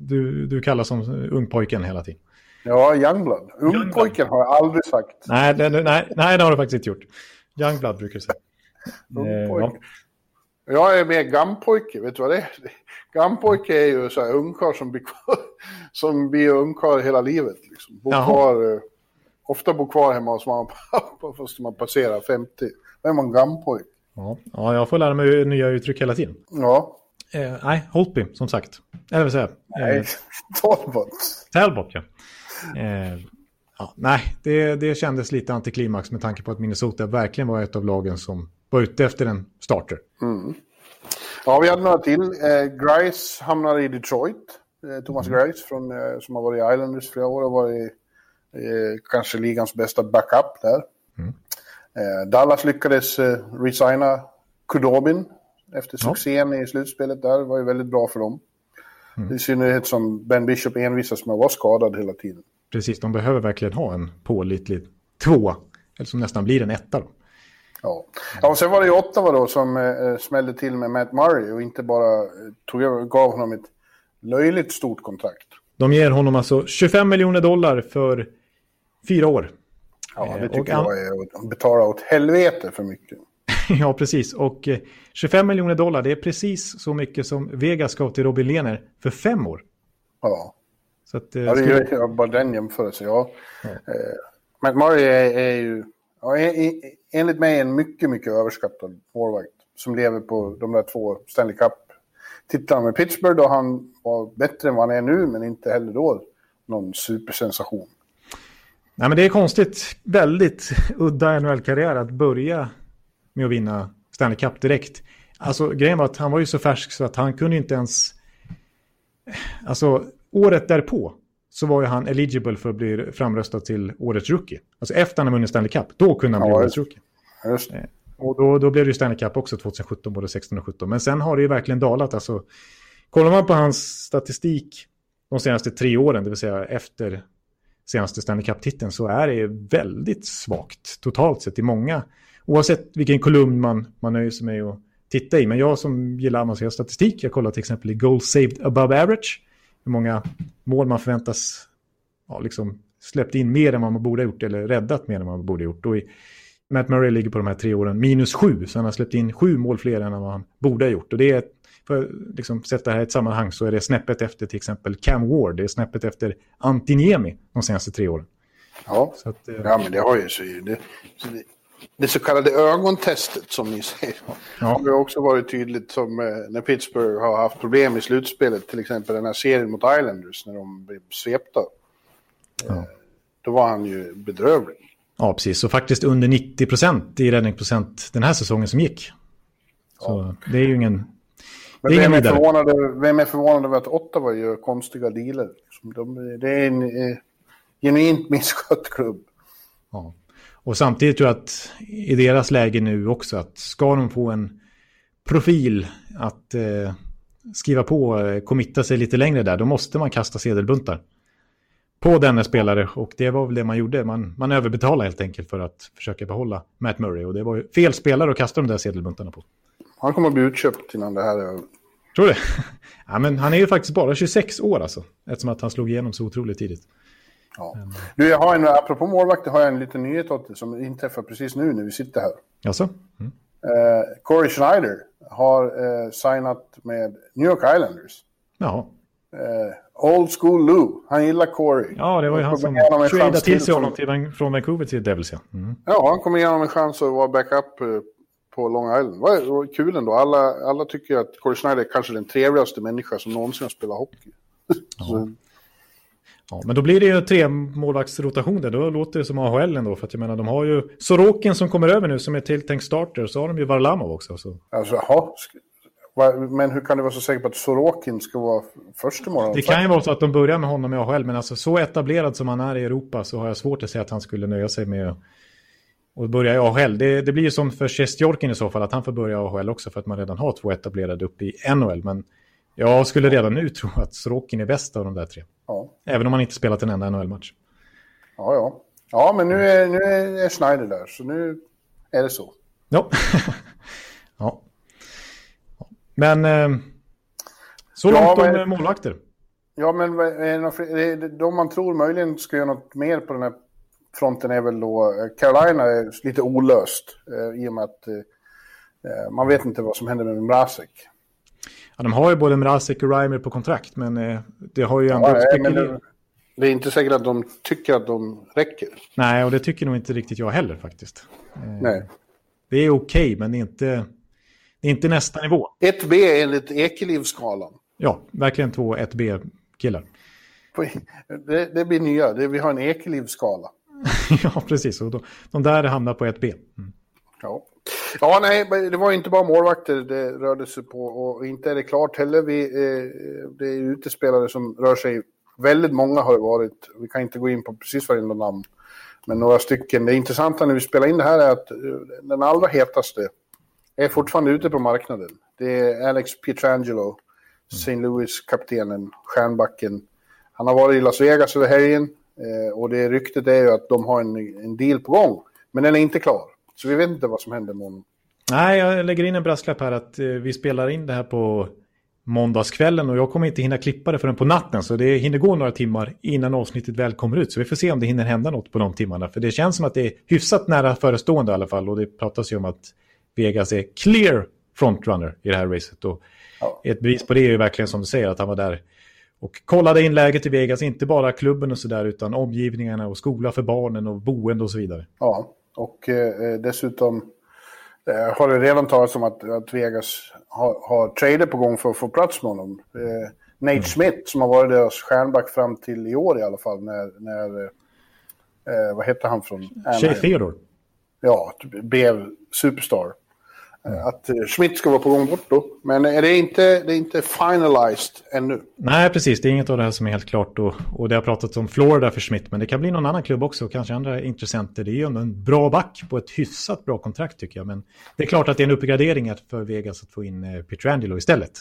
Speaker 1: du, du kallar som ungpojken hela tiden.
Speaker 2: Ja, Youngblood. Ungpojken har jag aldrig sagt.
Speaker 1: Nej, det, nej, nej, det har du faktiskt inte gjort. Youngblood brukar du säga.
Speaker 2: Eh, ja. Jag är mer gampojke, vet du vad det är? Gampojke är ju så här ungkarl som blir som blir ungkarl hela livet. Liksom. Bor kvar, eh, ofta bor kvar hemma hos mamma och pappa fast man passerar 50. Då är man gampojke.
Speaker 1: Ja. ja, jag får lära mig nya uttryck hela tiden.
Speaker 2: Ja.
Speaker 1: Eh, nej, Holtby som sagt. Eller vad säger
Speaker 2: Nej, eh, Talbot.
Speaker 1: Talbot, ja. Eh, ja. Nej, det, det kändes lite antiklimax med tanke på att Minnesota verkligen var ett av lagen som var ute efter en starter.
Speaker 2: Mm. Ja, vi hade några till. Eh, Grice hamnade i Detroit. Eh, Thomas mm. Grice från, eh, som har varit i Islanders flera år och varit eh, kanske ligans bästa backup där. Mm. Eh, Dallas lyckades eh, resigna Kudobin efter succén ja. i slutspelet där. Det var ju väldigt bra för dem. Mm. I synnerhet som Ben Bishop envisas med att vara skadad hela tiden.
Speaker 1: Precis, de behöver verkligen ha en pålitlig två, eller som nästan blir en etta då.
Speaker 2: Ja. ja, och sen var det ju Ottawa då som eh, smällde till med Matt Murray och inte bara eh, tog, gav honom ett löjligt stort kontrakt.
Speaker 1: De ger honom alltså 25 miljoner dollar för fyra år.
Speaker 2: Ja, det tycker jag är att betala åt helvete för mycket.
Speaker 1: ja, precis. Och 25 eh, miljoner dollar, det är precis så mycket som Vegas gav till Robin Lehner för fem år.
Speaker 2: Ja. Så att, eh, ja, det är ju bara den jämförelsen, ja. ja. Eh, Matt Murray är, är ju, ja, enligt mig, en mycket, mycket överskattad målvakt. Som lever på de där två Stanley Cup-titlarna med Pittsburgh då han var bättre än vad han är nu, men inte heller då någon supersensation.
Speaker 1: Nej, men det är konstigt, väldigt udda NHL-karriär att börja med att vinna Stanley Cup direkt. Alltså grejen var att han var ju så färsk så att han kunde inte ens... Alltså året därpå så var ju han eligible för att bli framröstad till årets rookie. Alltså efter han har vunnit Stanley Cup, då kunde han bli ja, årets rookie. Just. Eh, och då, då blev det ju Stanley Cup också 2017, både 16 och 17. Men sen har det ju verkligen dalat. Alltså, kollar man på hans statistik de senaste tre åren, det vill säga efter senaste Stanley Cup-titeln, så är det väldigt svagt totalt sett i många oavsett vilken kolumn man, man nöjer sig med att titta i. Men jag som gillar avancerad statistik, jag kollar till exempel i goal saved above average. Hur många mål man förväntas ja, liksom släppt in mer än vad man borde ha gjort eller räddat mer än vad man borde ha gjort. Och i, Matt Murray ligger på de här tre åren minus sju, så han har släppt in sju mål fler än vad han borde ha gjort. Och det är, för att liksom sätta det här i ett sammanhang så är det snäppet efter till exempel Cam Ward, det är snäppet efter Antiniemi de senaste tre åren.
Speaker 2: Ja, att, eh, ja men det har ju så, det, så det, det så kallade ögontestet som ni säger. Ja. har också varit tydligt som eh, när Pittsburgh har haft problem i slutspelet. Till exempel den här serien mot Islanders när de blev svepta. Ja. Eh, då var han ju bedrövlig.
Speaker 1: Ja, precis. Och faktiskt under 90 procent i räddningsprocent den här säsongen som gick. Så ja. det är ju ingen...
Speaker 2: Men vem är, förvånad, vem är förvånad över att Ottawa gör konstiga dealer? De, det är en eh, genuint misskött klubb.
Speaker 1: Ja. Och samtidigt tror jag att i deras läge nu också att ska de få en profil att eh, skriva på, eh, committa sig lite längre där, då måste man kasta sedelbuntar på denna spelare. Och det var väl det man gjorde. Man, man överbetalade helt enkelt för att försöka behålla Matt Murray. Och det var ju fel spelare att kasta de där sedelbuntarna på.
Speaker 2: Han kommer att bli utköpt innan det här är...
Speaker 1: Tror du ja, men Han är ju faktiskt bara 26 år alltså. Eftersom att han slog igenom så otroligt tidigt.
Speaker 2: Ja. Du, jag har en, apropå målvakter har jag en liten nyhet åt dig som inträffar precis nu när vi sitter här.
Speaker 1: Alltså? Mm.
Speaker 2: Uh, Corey Schneider har uh, signat med New York Islanders.
Speaker 1: Ja.
Speaker 2: Uh, old school Lou. Han gillar Corey.
Speaker 1: Ja, det var ju han som tradade till sig honom till, från Vancouver till Devils. Ja,
Speaker 2: mm. ja han kommer igenom en chans att vara backup på Long Island. Var kul ändå. Alla, alla tycker att Corey Schneider är kanske den trevligaste människa som någonsin har spelat hockey.
Speaker 1: Ja. Ja, men då blir det ju tre målvaktsrotation där. Då låter det som AHL ändå. För att jag menar, de har ju Sorokin som kommer över nu som är tilltänkt starter. Så har de ju Varlamov också. Så.
Speaker 2: Alltså, jaha. Men hur kan du vara så säker på att Sorokin ska vara första målvakt?
Speaker 1: Det kan ju vara så att de börjar med honom i AHL. Men alltså så etablerad som han är i Europa så har jag svårt att säga att han skulle nöja sig med att börja i AHL. Det, det blir ju som för Sjestjorkin i så fall att han får börja i AHL också för att man redan har två etablerade uppe i NHL. Men jag skulle redan nu tro att Sorokin är bäst av de där tre. Ja. Även om han inte spelat en enda NHL-match.
Speaker 2: Ja, ja. Ja, men nu är, nu är Schneider där, så nu är det så.
Speaker 1: Ja. ja. Men eh, så ja, långt men, om målvakter.
Speaker 2: Ja, men de man tror möjligen ska göra något mer på den här fronten är väl då eh, Carolina är lite olöst eh, i och med att eh, man vet inte vad som händer med Mrazek.
Speaker 1: Ja, de har ju både Mrazek och Reimer på kontrakt, men eh, det har ju ändå
Speaker 2: ja, spekulerat. Det är inte säkert att de tycker att de räcker.
Speaker 1: Nej, och det tycker nog inte riktigt jag heller faktiskt.
Speaker 2: Eh, Nej.
Speaker 1: Det är okej, okay, men det är, inte, det är inte nästa nivå.
Speaker 2: 1B enligt Ekelivskalan.
Speaker 1: Ja, verkligen två 1B-killar.
Speaker 2: Det, det, blir nya, det, vi har en Ekelivskala.
Speaker 1: ja, precis. Och de, de där hamnar på 1B. Mm.
Speaker 2: Ja. Ja, nej, det var inte bara målvakter det rörde sig på och inte är det klart heller. Vi, eh, det är utespelare som rör sig. Väldigt många har det varit. Vi kan inte gå in på precis varenda namn. Men några stycken. Det intressanta när vi spelar in det här är att eh, den allra hetaste är fortfarande ute på marknaden. Det är Alex Pietrangelo, St. Louis-kaptenen, stjärnbacken. Han har varit i Las Vegas över helgen eh, och det ryktet är ju att de har en, en deal på gång. Men den är inte klar. Så vi vet inte vad som händer med honom.
Speaker 1: Nej, jag lägger in en brasklapp här att eh, vi spelar in det här på måndagskvällen och jag kommer inte hinna klippa det förrän på natten. Så det hinner gå några timmar innan avsnittet väl kommer ut. Så vi får se om det hinner hända något på de timmarna. För det känns som att det är hyfsat nära förestående i alla fall. Och det pratas ju om att Vegas är clear frontrunner i det här racet. Och ja. Ett bevis på det är ju verkligen som du säger att han var där och kollade in läget i Vegas. Inte bara klubben och sådär utan omgivningarna och skola för barnen och boende och så vidare.
Speaker 2: Ja, och eh, dessutom eh, har det redan talats om att, att Vegas har, har trader på gång för att få plats med honom. Eh, Nate mm. Smith som har varit deras stjärnback fram till i år i alla fall. När, när vad hette han från?
Speaker 1: Shea Theodore.
Speaker 2: Ja, blev superstar. Eh, att eh, Schmidt ska vara på gång bort då. Men är det inte, det är inte finalized ännu.
Speaker 1: Nej, precis. Det är inget av det här som är helt klart. Och, och det har pratats om Florida för Schmidt. Men det kan bli någon annan klubb också. Kanske andra intressenter. Det är ju en bra back på ett hyfsat bra kontrakt tycker jag. Men det är klart att det är en uppgradering för Vegas att få in eh, Pietrangelo istället.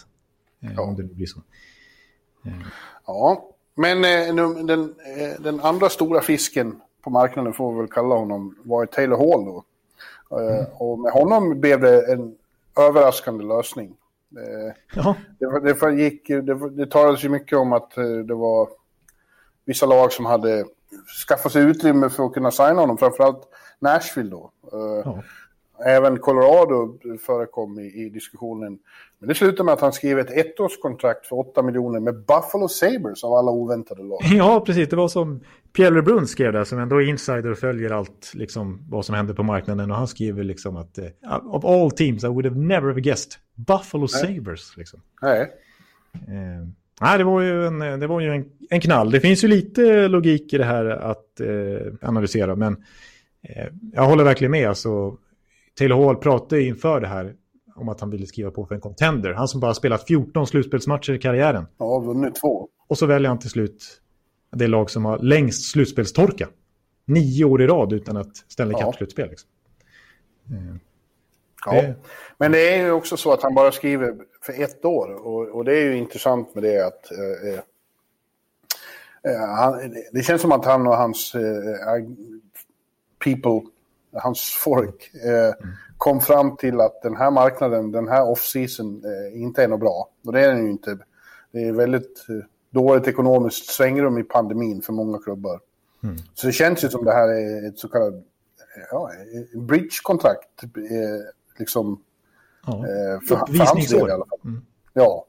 Speaker 1: Ja. Om det blir så.
Speaker 2: Ja, men den, den andra stora fisken på marknaden får vi väl kalla honom var Taylor Hall då. Mm. Och med honom blev det en överraskande lösning. Eh, ja. Det, det, gick, det, det talades ju mycket om att eh, det var vissa lag som hade skaffat sig utrymme för att kunna signa honom, framförallt Nashville då. Ja. Även Colorado förekom i, i, diskussionen. Men det slutade med att han skrev ett ettårskontrakt för 8 miljoner med Buffalo Sabres av alla oväntade lag.
Speaker 1: Ja, precis. Det var som Pierre LeBrun skrev det, som ändå är insider och följer allt, liksom, vad som händer på marknaden. Och han skriver liksom att uh, of all teams I would have never have guessed Buffalo Nej. Sabres. Liksom.
Speaker 2: Nej.
Speaker 1: Uh, Nej, det var ju, en, det var ju en, en knall. Det finns ju lite logik i det här att eh, analysera, men eh, jag håller verkligen med. Alltså, Taylor Hall pratade inför det här om att han ville skriva på för en contender. Han som bara spelat 14 slutspelsmatcher i karriären.
Speaker 2: Ja, vunnit två.
Speaker 1: Och så väljer han till slut det lag som har längst slutspelstorka. Nio år i rad utan att ställa
Speaker 2: Ja.
Speaker 1: Cup-slutspel. Liksom.
Speaker 2: Ja.
Speaker 1: Det-
Speaker 2: Men det är ju också så att han bara skriver för ett år. Och, och det är ju intressant med det att... Eh, eh, eh, han, det känns som att han och hans eh, people, hans folk, eh, kom fram till att den här marknaden, den här off-season, eh, inte är något bra. Och det är den ju inte. Det är väldigt eh, dåligt ekonomiskt svängrum i pandemin för många klubbar. Så det känns ju som det här är ett så kallat ja, bridge-kontrakt. Eh, liksom,
Speaker 1: Ja.
Speaker 2: Eh, för, för hans del i alla fall. Ja.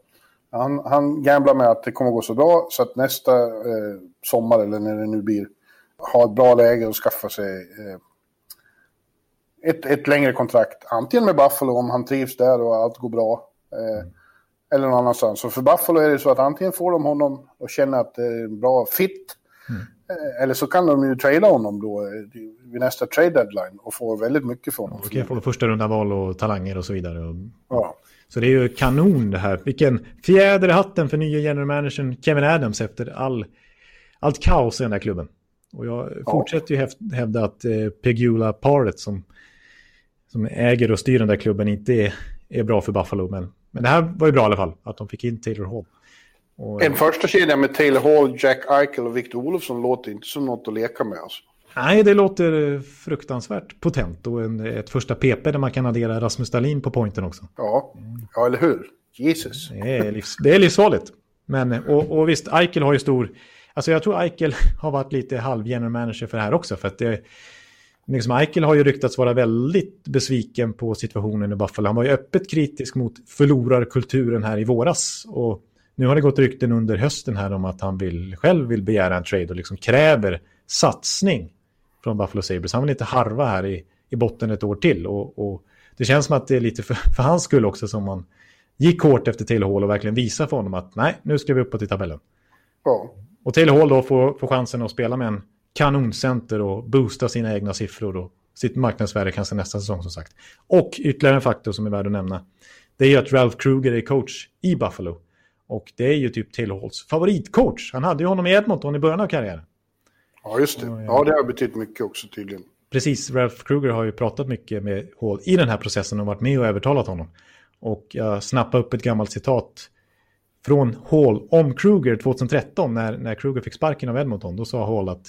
Speaker 2: Han, han gamblar med att det kommer gå så bra så att nästa eh, sommar eller när det nu blir ha ett bra läge och skaffa sig eh, ett, ett längre kontrakt. Antingen med Buffalo om han trivs där och allt går bra. Eh, Eller någon annanstans. Så för Buffalo är det så att antingen får de honom och känner att det är en bra fit. eh, Eller så kan de ju trada honom då eh, vid nästa trade deadline och få väldigt mycket från honom.
Speaker 1: Då kan få första runda val och talanger och så vidare. Och,
Speaker 2: Ja.
Speaker 1: så det är ju kanon det här. Vilken fjäder i hatten för nya general managern Kevin Adams efter all, allt kaos i den här klubben. Och jag fortsätter ju häv- hävda att eh, Pegula Paret som, som äger och styr den där klubben inte är, är bra för Buffalo. Men, men det här var ju bra i alla fall, att de fick in Taylor Hall. Och,
Speaker 2: En första kedja med Taylor Hall, Jack Eichel och Victor Olofsson låter inte som något att leka med. Alltså.
Speaker 1: Nej, det låter eh, fruktansvärt potent. Och en, ett första PP där man kan addera Rasmus Dahlin på pointen också.
Speaker 2: Ja. ja, eller hur? Jesus.
Speaker 1: Det är, livs, det är livsfarligt. Men, och, och visst, Eichel har ju stor... Alltså jag tror Eichel har varit lite halv general manager för det här också. För att det, liksom Eichel har ju ryktats vara väldigt besviken på situationen i Buffalo. Han var ju öppet kritisk mot förlorarkulturen här i våras. Och nu har det gått rykten under hösten här om att han vill, själv vill begära en trade och liksom kräver satsning från Buffalo Sabres. Han vill inte harva här i, i botten ett år till. Och, och det känns som att det är lite för, för hans skull också som man gick hårt efter Taylor Hall och verkligen visade för honom att nej, nu ska vi uppåt i tabellen.
Speaker 2: Ja.
Speaker 1: Och Taylor Hall då får, får chansen att spela med en kanoncenter och boosta sina egna siffror och sitt marknadsvärde kanske nästa säsong som sagt. Och ytterligare en faktor som är värd att nämna. Det är ju att Ralph Kruger är coach i Buffalo. Och det är ju typ Taylor Halls favoritcoach. Han hade ju honom i Edmonton i början av karriären.
Speaker 2: ja, just det. Ja, det har betytt mycket också tydligen.
Speaker 1: Precis, Ralph Kruger har ju pratat mycket med Hall i den här processen och varit med och övertalat honom. Och jag snappade upp ett gammalt citat från Hall om Kruger 2013 när, när Kruger fick sparken av Edmonton. Då sa Hall att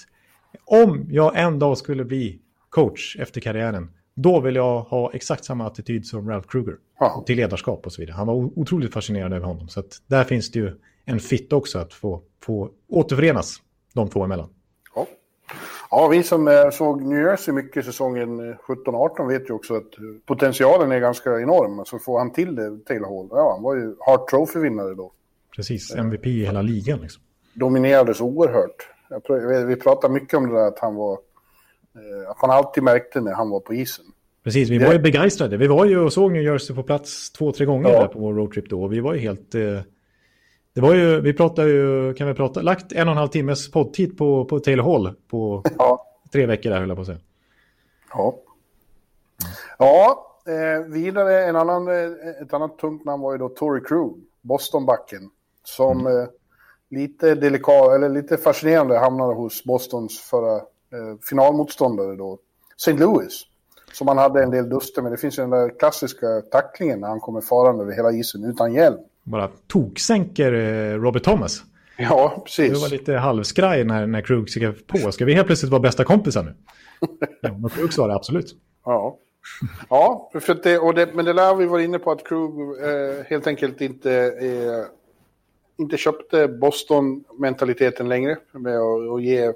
Speaker 1: om jag en dag skulle bli coach efter karriären, då vill jag ha exakt samma attityd som Ralph Kruger.
Speaker 2: Ja.
Speaker 1: Till ledarskap och så vidare. Han var otroligt fascinerad över honom. Så där finns det ju en fit också att få, få återförenas de två emellan.
Speaker 2: Ja. ja, vi som eh, såg New Jersey mycket säsongen eh, 17-18 vet ju också att eh, potentialen är ganska enorm. Så får han till det, Taylor Hall. Ja, han var ju Hart Trophy-vinnare då.
Speaker 1: Precis, MVP i hela ligan. Liksom.
Speaker 2: Dominerades oerhört. Jag vi pratar mycket om det där att han var... eh, Att man alltid märkte när han var på isen.
Speaker 1: Precis, vi var ju begeistrade. Vi var ju och såg New Jersey på plats två, tre gånger
Speaker 2: Ja.
Speaker 1: där på vår roadtrip då. Vi var ju helt... Eh, det var ju, vi pratade ju, kan vi prata, lagt en och en halv timmes poddtid på, på Taylor Hall på
Speaker 2: Ja,
Speaker 1: tre veckor där höll jag på att säga.
Speaker 2: Ja. Ja, eh, vidare en annan, eh, ett annat tungt namn var ju då Tory Krug, Bostonbacken. Som eh, lite delikat, eller lite fascinerande hamnade hos Bostons förra eh, finalmotståndare då, St. Louis. Som han hade en del duster med. Det finns ju den där klassiska tacklingen när han kommer farande över hela isen utan hjälm.
Speaker 1: Bara toksänker eh, Robert Thomas.
Speaker 2: Ja,
Speaker 1: Det
Speaker 2: precis.
Speaker 1: var lite halvskraj när, när Krug skrev på. Ska vi helt plötsligt vara bästa kompisar nu? ja, men Krug sa det absolut.
Speaker 2: Ja, ja för det, och det, men det lär vi vara inne på att Krug eh, helt enkelt inte, eh, inte köpte Boston-mentaliteten längre med att, ge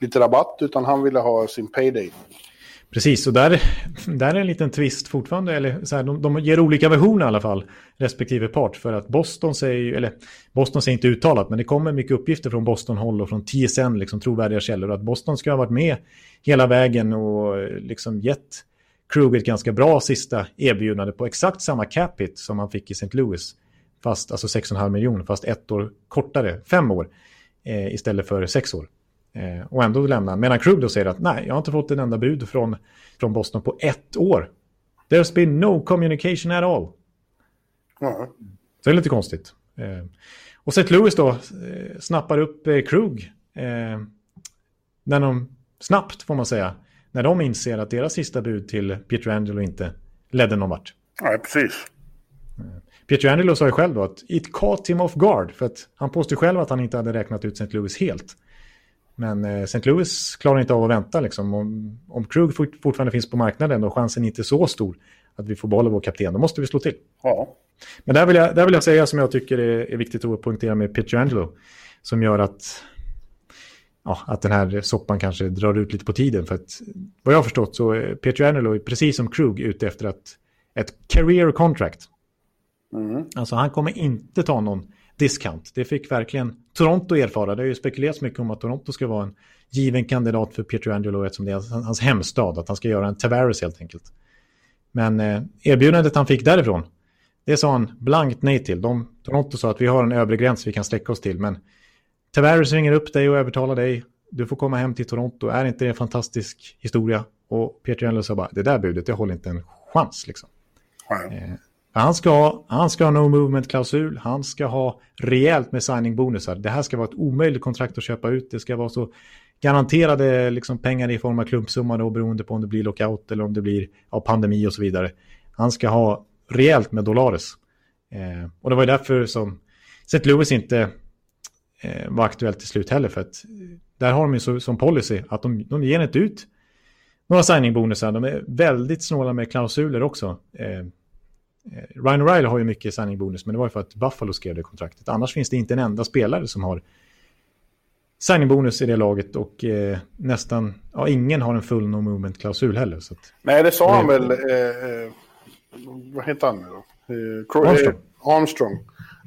Speaker 2: lite rabatt, utan han ville ha sin payday.
Speaker 1: Precis, och där, där är en liten twist fortfarande. Eller så här, de, de ger olika versioner i alla fall, respektive part. För att Boston säger, eller Boston säger inte uttalat, men det kommer mycket uppgifter från Boston-håll och från TSN, liksom trovärdiga källor. Att Boston ska ha varit med hela vägen och liksom gett Kruger ett ganska bra sista erbjudande på exakt samma cap hit som han fick i St. Louis. Fast, alltså 6,5 miljoner, fast ett år kortare, fem år, eh, istället för sex år. Eh, och ändå lämna. Medan Krug då säger att nej, jag har inte fått en enda bud från, från Boston på ett år. There's been no communication at all.
Speaker 2: Ja.
Speaker 1: Så det är lite konstigt. Eh, och St. Louis då eh, snappar upp eh, Krug. Eh, när de, snabbt får man säga, när de inser att deras sista bud till Pietrangelo inte ledde någon vart.
Speaker 2: Nej, precis.
Speaker 1: Pietrangelo sa ju själv då att it caught him off guard. För att han påstod själv att han inte hade räknat ut St. Louis helt. Men eh, St. Louis klarar inte av att vänta liksom. Om, om Krug fort, fortfarande finns på marknaden och chansen inte är så stor att vi får behålla vår kapten, då måste vi slå till.
Speaker 2: Ja.
Speaker 1: Men där vill jag, där vill jag säga som jag tycker är, är viktigt att poängtera med Pietrangelo. Som gör att, ja, att den här soppan kanske drar ut lite på tiden. För att vad jag har förstått så är Pietrangelo precis som Krug ute efter att, ett career contract.
Speaker 2: Mm.
Speaker 1: Alltså han kommer inte ta någon discount. Det fick verkligen Toronto erfara. Det har ju spekulerats mycket om att Toronto ska vara en given kandidat för Pietrangelo eftersom det är hans hemstad. Att han ska göra en Tavares helt enkelt. Men eh, erbjudandet han fick därifrån, det sa han blankt nej till. De, Toronto sa att vi har en övre gräns vi kan sträcka oss till. Men Tavares ringer upp dig och övertalar dig. Du får komma hem till Toronto. Är inte det en fantastisk historia? Och Pietrangelo sa bara, det där budet, det håller inte en chans liksom.
Speaker 2: Ja.
Speaker 1: Eh, han ska, ha, han ska ha no movement-klausul, han ska ha rejält med signing-bonusar. Det här ska vara ett omöjligt kontrakt att köpa ut. Det ska vara så garanterade liksom, pengar i form av klumpsumma då, beroende på om det blir lockout eller om det blir ja, pandemi och så vidare. Han ska ha rejält med dollares. Eh, och det var ju därför som St. Louis inte eh, var aktuellt till slut heller. För att där har de ju så, som policy att de, de ger inte ut några signing-bonusar. De är väldigt snåla med klausuler också. Eh, Ryan O'Reilly har ju mycket signing-bonus, men det var ju för att Buffalo skrev det kontraktet. Annars finns det inte en enda spelare som har signing-bonus i det laget och eh, nästan, ja, ingen har en full no movement-klausul heller. Så att,
Speaker 2: Nej, det sa han väl. Eh, eh, vad heter han nu då? Eh,
Speaker 1: Armstrong.
Speaker 2: eh, Armstrong.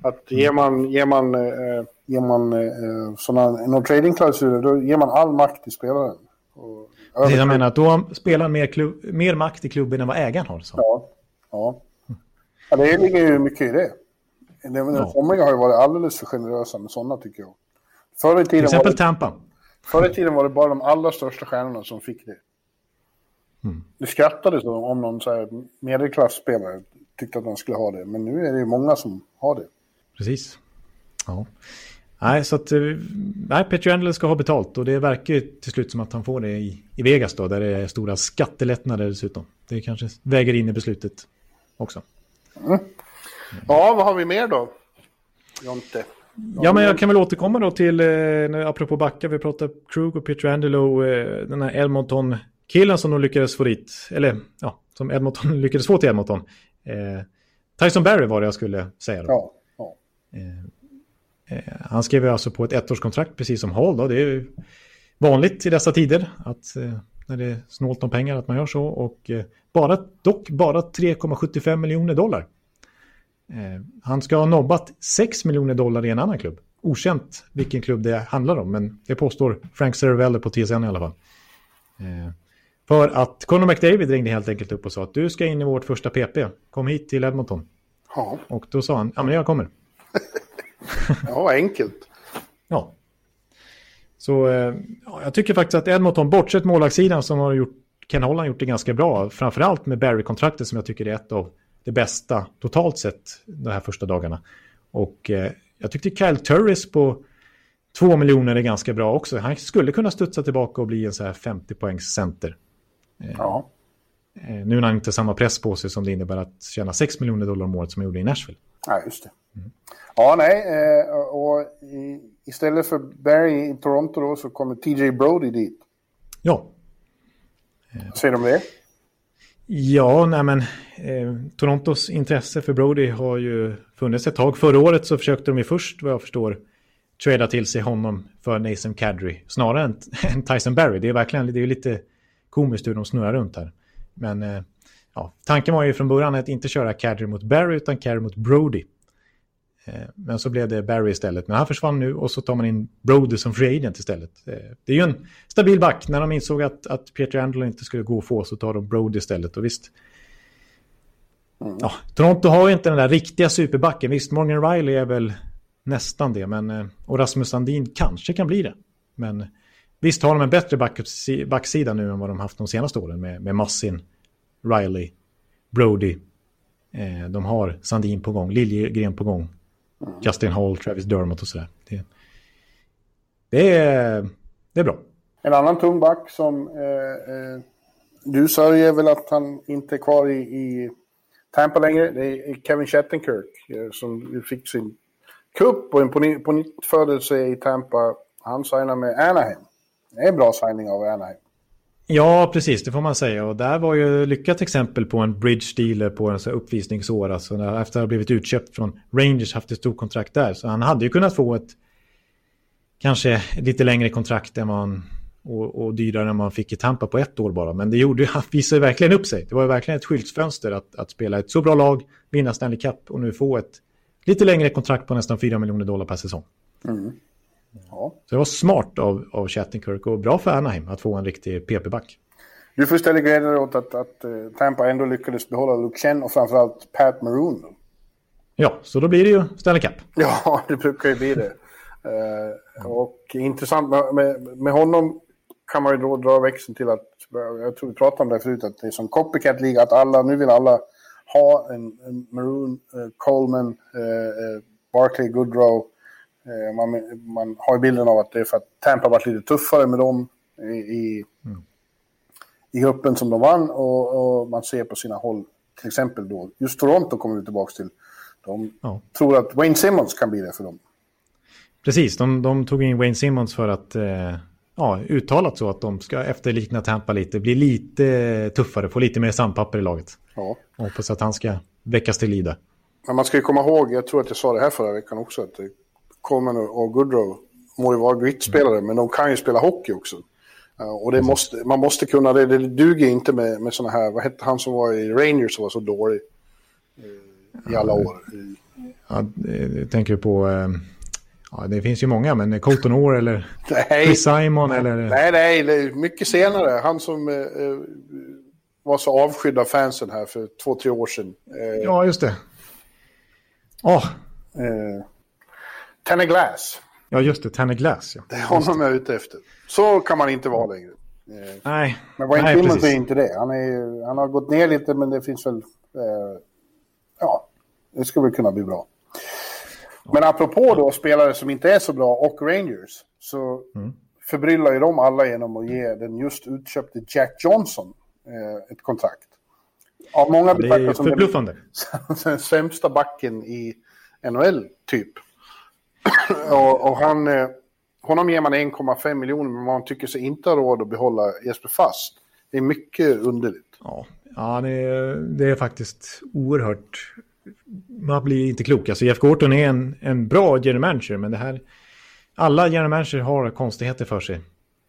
Speaker 2: Att ger man, ger man, eh, ger man eh, sådana no trading-klausuler, då ger man all makt till spelaren. Och,
Speaker 1: det jag menar att då spelar mer, klubb, mer makt i klubben än vad ägaren har. Så.
Speaker 2: Ja, ja. Ja det ligger ju mycket i det.
Speaker 1: Ja.
Speaker 2: Somliga har ju varit alldeles för generösa med sådana tycker jag. Förr i,
Speaker 1: Till
Speaker 2: tiden var
Speaker 1: exempel
Speaker 2: det,
Speaker 1: Tampa.
Speaker 2: förr i tiden var det bara de allra största stjärnorna som fick det.
Speaker 1: Mm.
Speaker 2: Det skrattades om någon så här medelklassspelare tyckte att man skulle ha det. Men nu är det ju många som har det.
Speaker 1: Precis. Ja. Nej, så att eh, nej, Pietrangelo ska ha betalt och det verkar ju till slut som att han får det i, i Vegas då, där det är stora skattelättnader dessutom. Det kanske väger in i beslutet också.
Speaker 2: Ja, vad har vi mer då? Jonte.
Speaker 1: Ja, men jag kan väl återkomma då till, eh, apropå backa, vi pratade Krug och Pietrangelo, eh, den här Edmonton-killen som de lyckades få dit, eller ja, som Edmonton lyckades få till Edmonton. Eh, Tyson Barry var det jag skulle säga då.
Speaker 2: Ja, ja.
Speaker 1: Eh, han skrev ju alltså på ett ettårskontrakt precis som Hall då. Det är ju vanligt i dessa tider att eh, när det är snålt om pengar att man gör så. Och eh, bara, dock bara 3,75 miljoner dollar. Eh, han ska ha nobbat 6 miljoner dollar i en annan klubb. Okänt vilken klubb det handlar om, men det påstår Frank Cervello på TSN i alla fall. Eh, för att Conor McDavid ringde helt enkelt upp och sa att du ska in i vårt första PP. Kom hit till Edmonton.
Speaker 2: Ja,
Speaker 1: Och då sa han, ja men jag kommer.
Speaker 2: ja enkelt.
Speaker 1: Ja. Så eh, ja, jag tycker faktiskt att Edmonton, bortsett målvaktssidan som har gjort, Ken Holland gjort det ganska bra. Framförallt med Barry-kontraktet som jag tycker är ett av det bästa totalt sett de här första dagarna. Och eh, jag tyckte Kyle Turris på två miljoner är ganska bra också. Han skulle kunna studsa tillbaka och bli en så här 50-poängs center.
Speaker 2: Ja.
Speaker 1: Eh, nu när han inte har samma press på sig som det innebär att tjäna 6 miljoner dollar om året som han gjorde i Nashville.
Speaker 2: Ja, just det. Ja, nej. Eh, och istället för Barry i Toronto då så kommer TJ Brody dit.
Speaker 1: Ja,
Speaker 2: Vad säger du om det?
Speaker 1: Ja, nej men eh, Torontos intresse för Brody har ju funnits ett tag. Förra året så försökte de ju först, vad jag förstår, trada till sig honom för Nathan Kadri snarare än, än Tyson Barry. Det är verkligen det är lite komiskt hur de snurrar runt här. Men eh, ja, tanken var ju från början att inte köra Kadri mot Barry utan Kadri mot Brody. Eh, men så blev det Barry istället. Men han försvann nu och så tar man in Brody som free agent istället. Eh, det är ju en stabil back. När de insåg att, att Peter Angelo inte skulle gå att få så tar de Brody istället. Och visst, ja, Toronto har ju inte den där riktiga superbacken. Visst, Morgan Riley är väl nästan det. Men, eh, och Rasmus Sandin kanske kan bli det. Men visst har de en bättre back, backsida nu än vad de haft de senaste åren med, med Massin, Riley, Brody. De har Sandin på gång, Liljegren på gång. Mm. Justin Hall, Travis Dermott och sådär. Det, det, är, det är bra.
Speaker 2: En annan tung back som eh, eh, du sörjer väl att han inte är kvar i, i Tampa längre. Det är Kevin Shattenkirk eh, som fick sin kupp och en på, på nytt födelse i Tampa. Han signar med Anaheim. Det är en bra signing av Anaheim.
Speaker 1: Ja, precis, det får man säga. Och där var ju lyckat exempel på en bridge dealer på en så uppvisningsår. Alltså när, efter att ha blivit utköpt från Rangers, haft ett stort kontrakt där. Så han hade ju kunnat få ett kanske lite längre kontrakt än man, och, och dyrare än man fick i Tampa på ett år bara. Men det gjorde, han visade verkligen upp sig. Det var verkligen ett skyltfönster att, att spela ett så bra lag, vinna Stanley Cup och nu få ett lite längre kontrakt på nästan 4 miljoner dollar per säsong. Mm. Ja. Så det var smart av, av Chattenkirk och bra för Anaheim att få en riktig PP-back.
Speaker 2: Du får ställa glädja dig åt att, att uh, Tampa ändå lyckades behålla Luke Chen och framförallt Pat Maroon.
Speaker 1: Ja, så då blir det ju Stanley Cup.
Speaker 2: Ja, det brukar ju bli det. Uh, och intressant med, med, honom kan man ju då dra växeln till att, jag tror vi pratade om det förut, att det är som copycat liga att alla, nu vill alla ha en, en Maroon, uh, Coleman, uh, Barkley, Goodrow, Eh, man, man har ju bilden av att det är för att Tampa varit lite tuffare med dem i, i, mm. i gruppen som de vann och, och, man ser på sina håll, till exempel då, just Toronto kommer vi tillbaka till. De ja. tror att Wayne Simmons kan bli det för dem.
Speaker 1: Precis, de, de tog in Wayne Simmons för att eh, ja, uttalat så att de ska efterlikna Tampa lite, bli lite tuffare, få lite mer sandpapper i laget. Ja. hoppas att han ska väckas till lida.
Speaker 2: Men man ska ju komma ihåg, jag tror att jag sa det här förra veckan också, att Coleman och Goodrow må ju vara gritspelare, men de kan ju spela hockey också. Uh, och det måste, man måste kunna det. Det duger inte med, med sådana här, vad hette han som var i Rangers som var så dålig uh, i alla år?
Speaker 1: Ja, jag tänker på, ja, det finns ju många, men Colton Orr eller nej. Chris Simon eller?
Speaker 2: Nej, nej, mycket senare. Han som var så avskydd av fansen här för två, tre år sedan.
Speaker 1: ja, just det. Oh.
Speaker 2: Tanner Glass.
Speaker 1: Ja, just det. Tanner Glass. Ja.
Speaker 2: Det är honom jag är ute efter. Så kan man inte vara längre.
Speaker 1: Eh, nej.
Speaker 2: Men Wayne Simmons är inte det. Han, är, han har gått ner lite, men det finns väl... Eh, ja, det skulle väl kunna bli bra. Men apropå då spelare som inte är så bra och Rangers så mm. förbryllar ju de alla genom att ge den just utköpte Jack Johnson eh, ett kontrakt.
Speaker 1: Av många ja, betraktas som den,
Speaker 2: den sämsta backen i NHL, typ. och, och han, eh, honom ger man 1,5 miljoner men man tycker sig inte ha råd att behålla Jesper Fast. Det är mycket underligt.
Speaker 1: Ja, ja det, är, det är faktiskt oerhört... Man blir inte klok. Alltså Jeff Gorton är en, en bra general manager men det här... Alla general manager har konstigheter för sig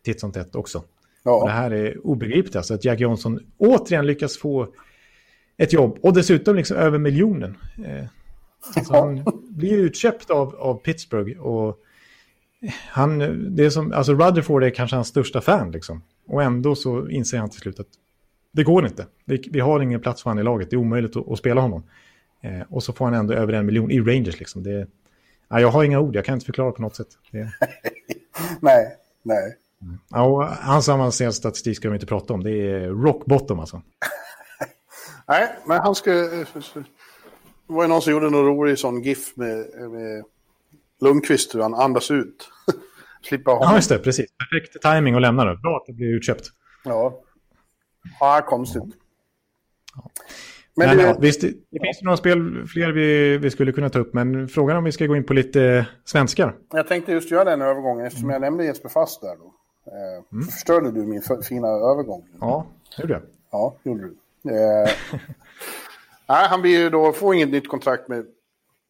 Speaker 1: titt som tätt också. Ja. Det här är obegripligt alltså att Jack Johnson återigen lyckas få ett jobb och dessutom liksom över miljonen. Eh, Alltså han blir utköpt av, av Pittsburgh och han, det är som, alltså Rutherford är kanske hans största fan liksom. Och ändå så inser han till slut att det går inte. Vi, vi har ingen plats för honom i laget, det är omöjligt att, att spela honom. Eh, och så får han ändå över en miljon i Rangers liksom. Det, ja, jag har inga ord, jag kan inte förklara på något sätt. Det...
Speaker 2: nej, nej.
Speaker 1: Ja, och hans avancerade statistik ska vi inte prata om, det är rock bottom alltså.
Speaker 2: nej, men han ska det var ju någon som gjorde någon rolig sån GIF med, med Lundqvist hur han andas ut.
Speaker 1: Slippa ha Ja, just det. Precis. Perfekt timing att lämna det. Bra att det blir utköpt.
Speaker 2: Ja. Ja, konstigt.
Speaker 1: Ja. Men, men det... Ja, visst, det finns några spel fler vi, vi skulle kunna ta upp, men frågan om vi ska gå in på lite svenskar.
Speaker 2: Jag tänkte just göra den övergången eftersom jag nämnde Jesper Fast där då. Eh, mm. Förstörde du min fina övergång?
Speaker 1: Ja, det gjorde jag.
Speaker 2: Ja, gjorde du. Eh, Nej, han blir ju då, får inget nytt kontrakt med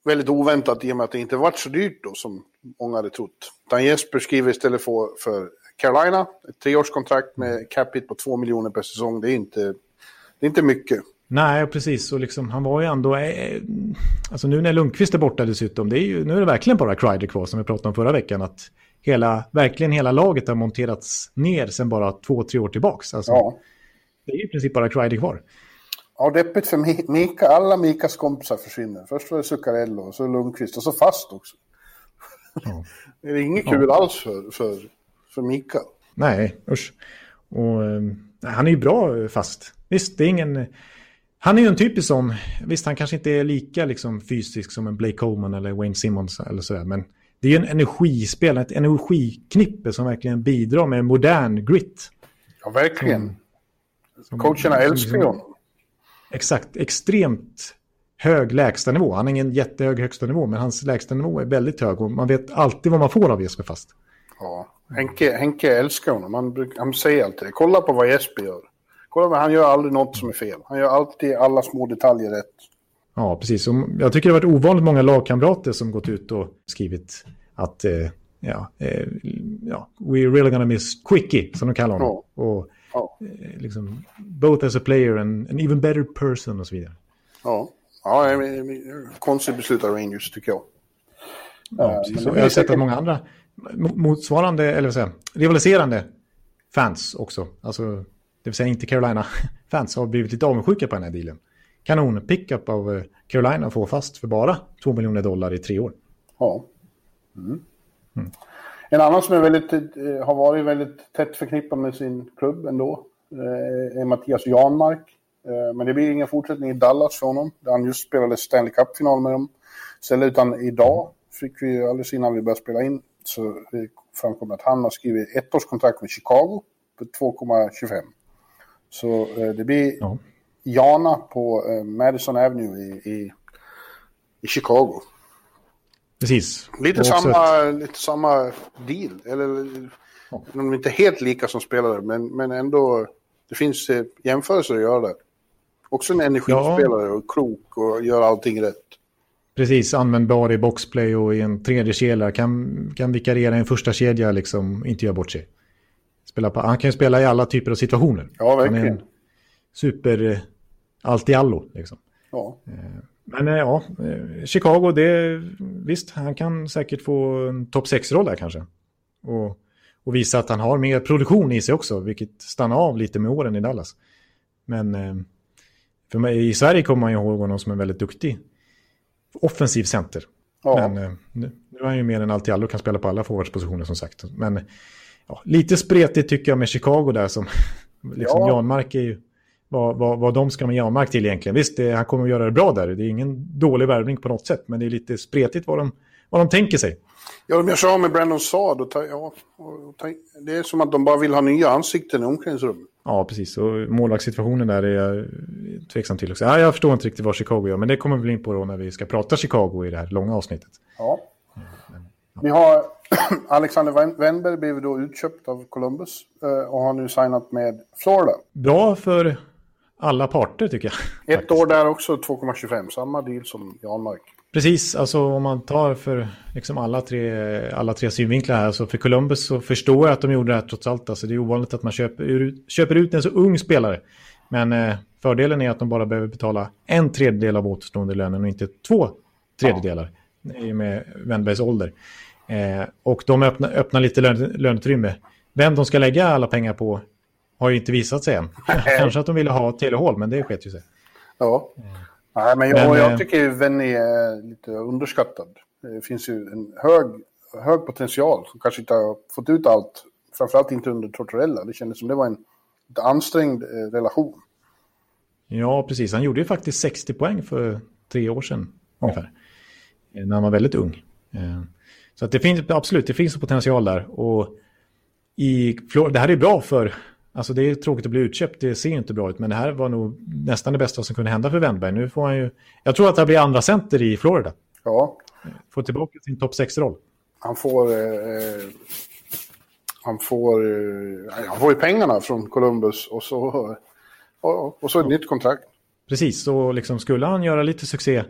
Speaker 2: väldigt oväntat i och med att det inte varit så dyrt då som många hade trott. Utan Jesper skriver istället för, för Carolina, ett treårskontrakt med capita på två miljoner per säsong. Det är inte, det är inte mycket.
Speaker 1: Nej, precis. Och liksom, han var ju ändå... Eh, alltså nu när Lundqvist är borta dessutom, det är ju, nu är det verkligen bara Kreider kvar som vi pratade om förra veckan. Att hela, verkligen hela laget har monterats ner sedan bara två, tre år tillbaka. Alltså, ja. Det är i princip bara Kreider kvar.
Speaker 2: Ja, deppigt för Mika. Alla Mikas kompisar försvinner. Först var det Zuccarello, och så Lundqvist och så Fast också. Ja. det är inget kul ja. alls för, för, för Mika.
Speaker 1: Nej, usch. Och, eh, han är ju bra Fast. Visst, det är ingen... han är ju en typisk sån, visst han kanske inte är lika liksom, fysisk som en Blake Coleman eller Wayne Simmons eller sådär, men det är ju en energispel, ett energiknippe som verkligen bidrar med modern grit.
Speaker 2: Ja, verkligen. Som, Coacherna älskar ju honom.
Speaker 1: Exakt, extremt hög lägstanivå. Han har ingen jättehög högsta nivå, men hans lägstanivå är väldigt hög och man vet alltid vad man får av Jesper Fast.
Speaker 2: Ja, Henke, Henke älskar honom. Han, han säger alltid det. Kolla på vad Jesper gör. Kolla, han gör aldrig något som är fel. Han gör alltid alla små detaljer rätt.
Speaker 1: Ja, precis. Och jag tycker det har varit ovanligt många lagkamrater som gått ut och skrivit att eh, ja, eh, ja, we're really gonna miss Quickie, som de kallar honom. Ja. Och, ja. Eh, liksom, both as a player and an even better person och så vidare.
Speaker 2: Ja, ja konstigt beslut av Rangers tycker jag.
Speaker 1: Ja, precis. jag har sett att många andra motsvarande, eller vad säger rivaliserande fans också, alltså det vill säga inte Carolina-fans, har blivit lite avundsjuka på den här dealen. Kanon pickup av eh, Carolina att få fast för bara 2 miljoner dollar i tre år.
Speaker 2: Ja. Mm. Mm. En annan som är väldigt, eh, har varit väldigt tätt förknippad med sin klubb ändå eh, är Mattias Janmark. Men det blir ingen fortsättning i Dallas för honom, där han just spelade Stanley Cup-final med dem. Istället utan idag fick vi alldeles innan vi började spela in så framkom att han har skrivit ett års kontrakt med Chicago på 2,25. Så eh, det blir ja. Jana på eh, Madison Avenue i, i, i Chicago.
Speaker 1: Precis.
Speaker 2: Lite samma, ett... lite samma deal. Eller ja. de är inte helt lika som spelare, men, men ändå. Det finns eh, jämförelser att göra där. Också en energispelare ja. och klok och gör allting rätt.
Speaker 1: Precis, användbar i boxplay och i en tredje kedja. Kan, kan vikariera i en första kedja liksom, inte göra bort sig. Spela på, han kan ju spela i alla typer av situationer.
Speaker 2: Ja, verkligen. Han är en
Speaker 1: super eh, allt i allo. Liksom.
Speaker 2: Ja.
Speaker 1: Eh, men eh, ja, Chicago, det, visst, han kan säkert få en topp 6-roll där kanske. Och, och visa att han har mer produktion i sig också, vilket stannar av lite med åren i Dallas. Men för mig, i Sverige kommer man ju ihåg honom som en väldigt duktig offensiv center. Ja. Men nu, nu är han ju mer än allt i allo och kan spela på alla forwardspositioner som sagt. Men ja, lite spretigt tycker jag med Chicago där som liksom ja. Janmark är ju vad, vad, vad de ska med Janmark till egentligen. Visst, det, han kommer att göra det bra där. Det är ingen dålig värvning på något sätt, men det är lite spretigt vad de, vad de tänker sig.
Speaker 2: Ja, de gör så med Brandon Saad. Och ta, ja, och ta, det är som att de bara vill ha nya ansikten i omklädningsrummet.
Speaker 1: Ja, precis. Och målvaktssituationen där är jag tveksam till också. Ja, jag förstår inte riktigt vad Chicago gör, men det kommer vi in på då när vi ska prata Chicago i det här långa avsnittet.
Speaker 2: Ja. Ja. Vi har Alexander Wennberg blev då utköpt av Columbus eh, och har nu signat med Florida.
Speaker 1: Bra för alla parter tycker
Speaker 2: jag. Ett år där också, 2,25. Samma deal som Janmark.
Speaker 1: Precis, alltså om man tar för liksom alla, tre, alla tre synvinklar här, så för Columbus så förstår jag att de gjorde det här trots allt. Alltså det är ovanligt att man köper ut, köper ut en så ung spelare. Men eh, fördelen är att de bara behöver betala en tredjedel av återstående lönen och inte två tredjedelar. Ja. Med Wennbergs ålder. Eh, och de öppnar, öppnar lite lön, löneutrymme. Vem de ska lägga alla pengar på har ju inte visat sig än. Kanske att de ville ha Telehall, men det sket ju sig.
Speaker 2: Ja. Nej, men jag, men, jag eh, tycker ju Venny är lite underskattad. Det finns ju en hög, hög potential som kanske inte har fått ut allt. Framförallt inte under Tortorella. Det kändes som det var en ansträngd eh, relation.
Speaker 1: Ja, precis. Han gjorde ju faktiskt 60 poäng för tre år sedan ungefär. När han var väldigt ung. Så att det finns absolut, det finns potential där. Och i det här är bra för, alltså det är tråkigt att bli utköpt, det ser inte bra ut. Men det här var nog nästan det bästa som kunde hända för Wennberg. Nu får han ju, jag tror att det blir andra center i Florida.
Speaker 2: Ja.
Speaker 1: Får tillbaka sin topp 6-roll.
Speaker 2: Han får, eh, han får, eh, han får ju pengarna från Columbus och så, och, och så ett ja. nytt kontrakt.
Speaker 1: Precis, så liksom skulle han göra lite succé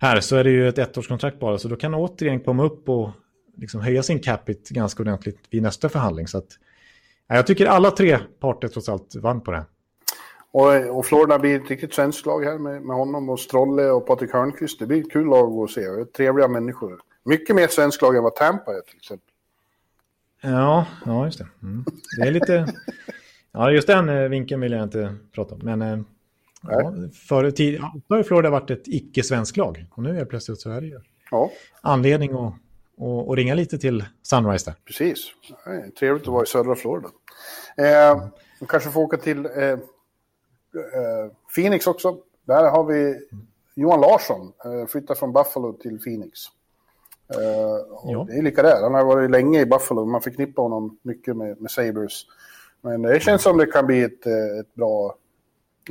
Speaker 1: här så är det ju ett ettårskontrakt bara, så då kan han återigen komma upp och liksom höja sin capita ganska ordentligt vid nästa förhandling. Så att, jag tycker alla tre parter trots allt vann på det.
Speaker 2: Och, och Florida blir ett riktigt svenskt lag här med, med honom och Strolle och Patrik Hörnqvist. Det blir ett kul lag att se. Trevliga människor. Mycket mer svenskt lag än vad Tampa är till exempel.
Speaker 1: Ja, ja just det. Mm. Det är lite... Ja, just den eh, vinkeln vill jag inte prata om. Men eh, Ja, förr tid, ja, har Florida varit ett icke-svensk lag. Och nu är plötsligt så är det ju
Speaker 2: ja.
Speaker 1: anledning att, att, att ringa lite till Sunrise där.
Speaker 2: Precis. Trevligt att vara i södra Florida. Eh, kanske får åka till eh, eh, Phoenix också. Där har vi Johan Larsson, eh, flyttar från Buffalo till Phoenix. Ja. Det är lika där. Han har varit länge i Buffalo. Man förknippar honom mycket med, med Sabres. Men det känns som det kan bli ett, eh, ett bra,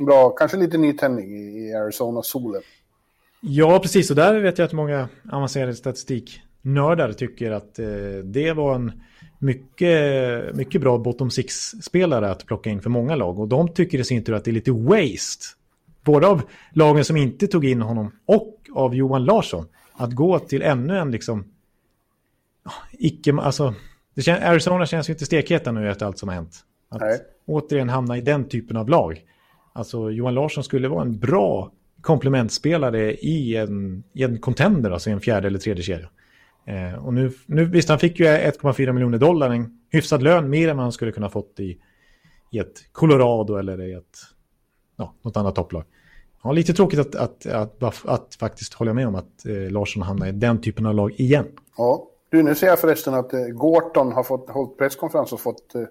Speaker 2: bra, kanske lite nytändning i, i Arizona-solen.
Speaker 1: Ja, precis. Och där vet jag att många avancerade statistiknördar tycker att eh, det var en mycket, mycket bra bottom six-spelare att plocka in för många lag. Och de tycker i sin tur att det är lite waste. Både av lagen som inte tog in honom och av Johan Larsson. Att gå till ännu en liksom... Icke, alltså, det kän, Arizona känns ju inte stekheta nu efter allt som har hänt. Att Nej. återigen hamna i den typen av lag. Alltså Johan Larsson skulle vara en bra komplementspelare i en, i en contender, alltså i en fjärde eller tredje kedja. Eh, och nu, nu, visst, han fick ju 1,4 miljoner dollar, en hyfsad lön, mer än vad han skulle kunna fått i, i ett Colorado eller i ett, ja, något annat topplag. Ja, lite tråkigt att, att, att, att, att faktiskt hålla med om att eh, Larsson hamnar i den typen av lag igen.
Speaker 2: Ja, du, nu ser jag förresten att eh, Gorton har fått, hållit presskonferens och fått, eh,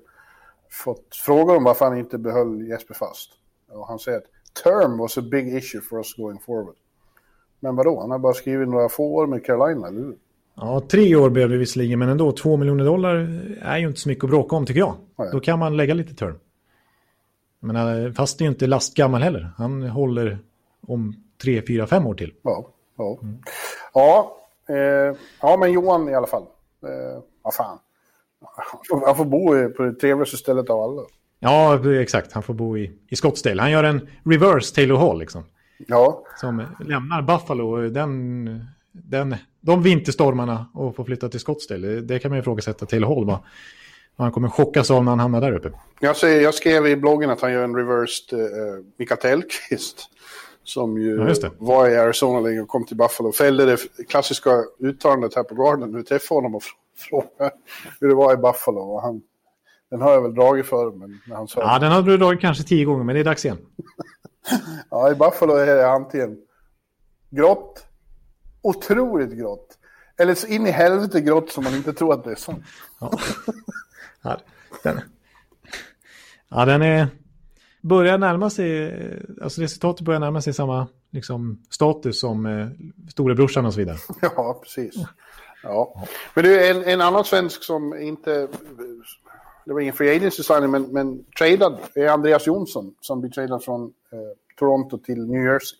Speaker 2: fått frågor om varför han inte behöll Jesper fast. Och han säger att term was a big issue for us going forward. Men vadå, han har bara skrivit några få år med Carolina, eller hur?
Speaker 1: Ja, tre år blev det visserligen, men ändå två miljoner dollar är ju inte så mycket att bråka om tycker jag. Nej. Då kan man lägga lite term. Men fast det är ju inte lastgammal heller. Han håller om tre, fyra, fem år till.
Speaker 2: Ja, ja. Mm. Ja, eh, ja, men Johan i alla fall. Eh, vad fan. Han får bo på det trevligaste stället av alla.
Speaker 1: Ja, exakt. Han får bo i, i Scottsdale. Han gör en reverse Taylor Hall liksom.
Speaker 2: Ja.
Speaker 1: Som lämnar Buffalo, den, den, de vinterstormarna och får flytta till Scottsdale. Det, det kan man ju ifrågasätta Taylor Hall. Va? Han kommer chockas av när han hamnar där uppe.
Speaker 2: Jag, ser, jag skrev i bloggen att han gör en reversed uh, Mikael Tellqvist. Som ju ja, var i Arizona länge och kom till Buffalo. Fällde det klassiska uttalandet här på Garden. Nu träffade honom och frågade hur det var i Buffalo. Och han, den har jag väl dragit för. Men när han sa
Speaker 1: ja, den har du dragit kanske tio gånger, men det är dags igen.
Speaker 2: ja, i Buffalo är det antingen grått, otroligt grått. Eller så in i helvete grått som man inte tror att det är sant.
Speaker 1: ja. ja, den, ja, den är börjar närma sig, alltså resultatet börjar närma sig samma liksom, status som eh, storebrorsan och så vidare.
Speaker 2: Ja, precis. Ja. Men är en, en annan svensk som inte, det var ingen free agency signing, men, men tradad är Andreas Jonsson som blir tradad från eh, Toronto till New Jersey.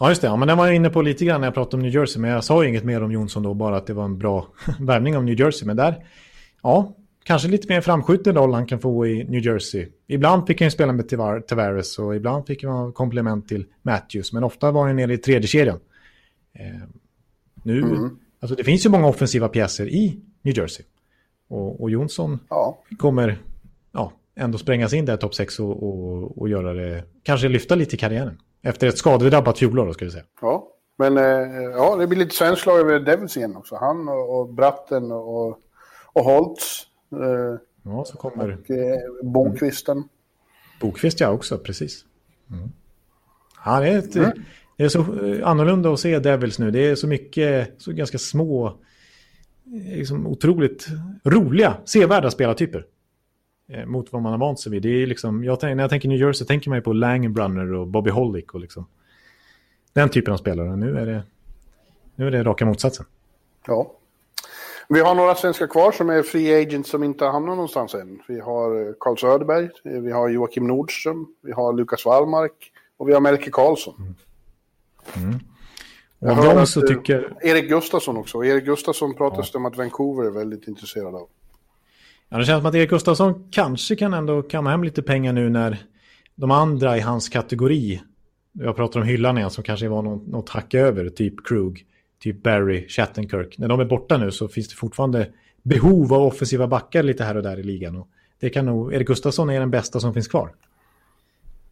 Speaker 1: Ja, just det. Ja, men den var jag inne på lite grann när jag pratade om New Jersey, men jag sa inget mer om Jonsson då, bara att det var en bra värvning av New Jersey. Men där, ja, kanske lite mer framskjuten roll han kan få i New Jersey. Ibland fick han ju spela med Tavares och ibland fick han komplement till Matthews. Men ofta var han nere i tredje kedjan. Eh, nu, mm. alltså det finns ju många offensiva pjäser i New Jersey. Och, och Jonsson ja. kommer ja, ändå sprängas in där topp 6 och, och, och, göra det, kanske lyfta lite i karriären. Efter ett skadedrabbat fjolår ska vi säga.
Speaker 2: Ja, men eh, ja, det blir lite svenskt slag över Devils igen också. Han och, och Bratten och, och Holtz
Speaker 1: Eh, ja, så kommer...
Speaker 2: Och eh, Bokvisten.
Speaker 1: Bokvist ja också, precis. Mm. Det är, ett, mm. det är så eh, annorlunda att se Devils nu. Det är så mycket, så ganska små, liksom otroligt roliga, sevärda spelartyper. Mot vad man har vant sig vid. Det är liksom, jag, när jag tänker New Jersey tänker man ju på Langenbrunner och Bobby Hollick och liksom den typen av spelare. Nu är det, nu är det raka motsatsen.
Speaker 2: Ja. Vi har några svenskar kvar som är free agents som inte har hamnat någonstans än. Vi har Carl Söderberg, vi har Joakim Nordström, vi har Lukas Wallmark och vi har Melke Karlsson. Mm. Mm. Jag hör så tycker... Erik Gustafsson också. Erik Gustafsson pratas det ja. om att Vancouver är väldigt intresserad av.
Speaker 1: Ja, det känns som att Erik Gustafsson kanske kan ändå kamma hem lite pengar nu när de andra i hans kategori, jag pratar om hyllan igen som kanske var något, något hack över, typ Krug, typ Barry, Shattenkirk. När de är borta nu så finns det fortfarande behov av offensiva backar lite här och där i ligan. Och det kan nog, Erik Gustafsson är den bästa som finns kvar.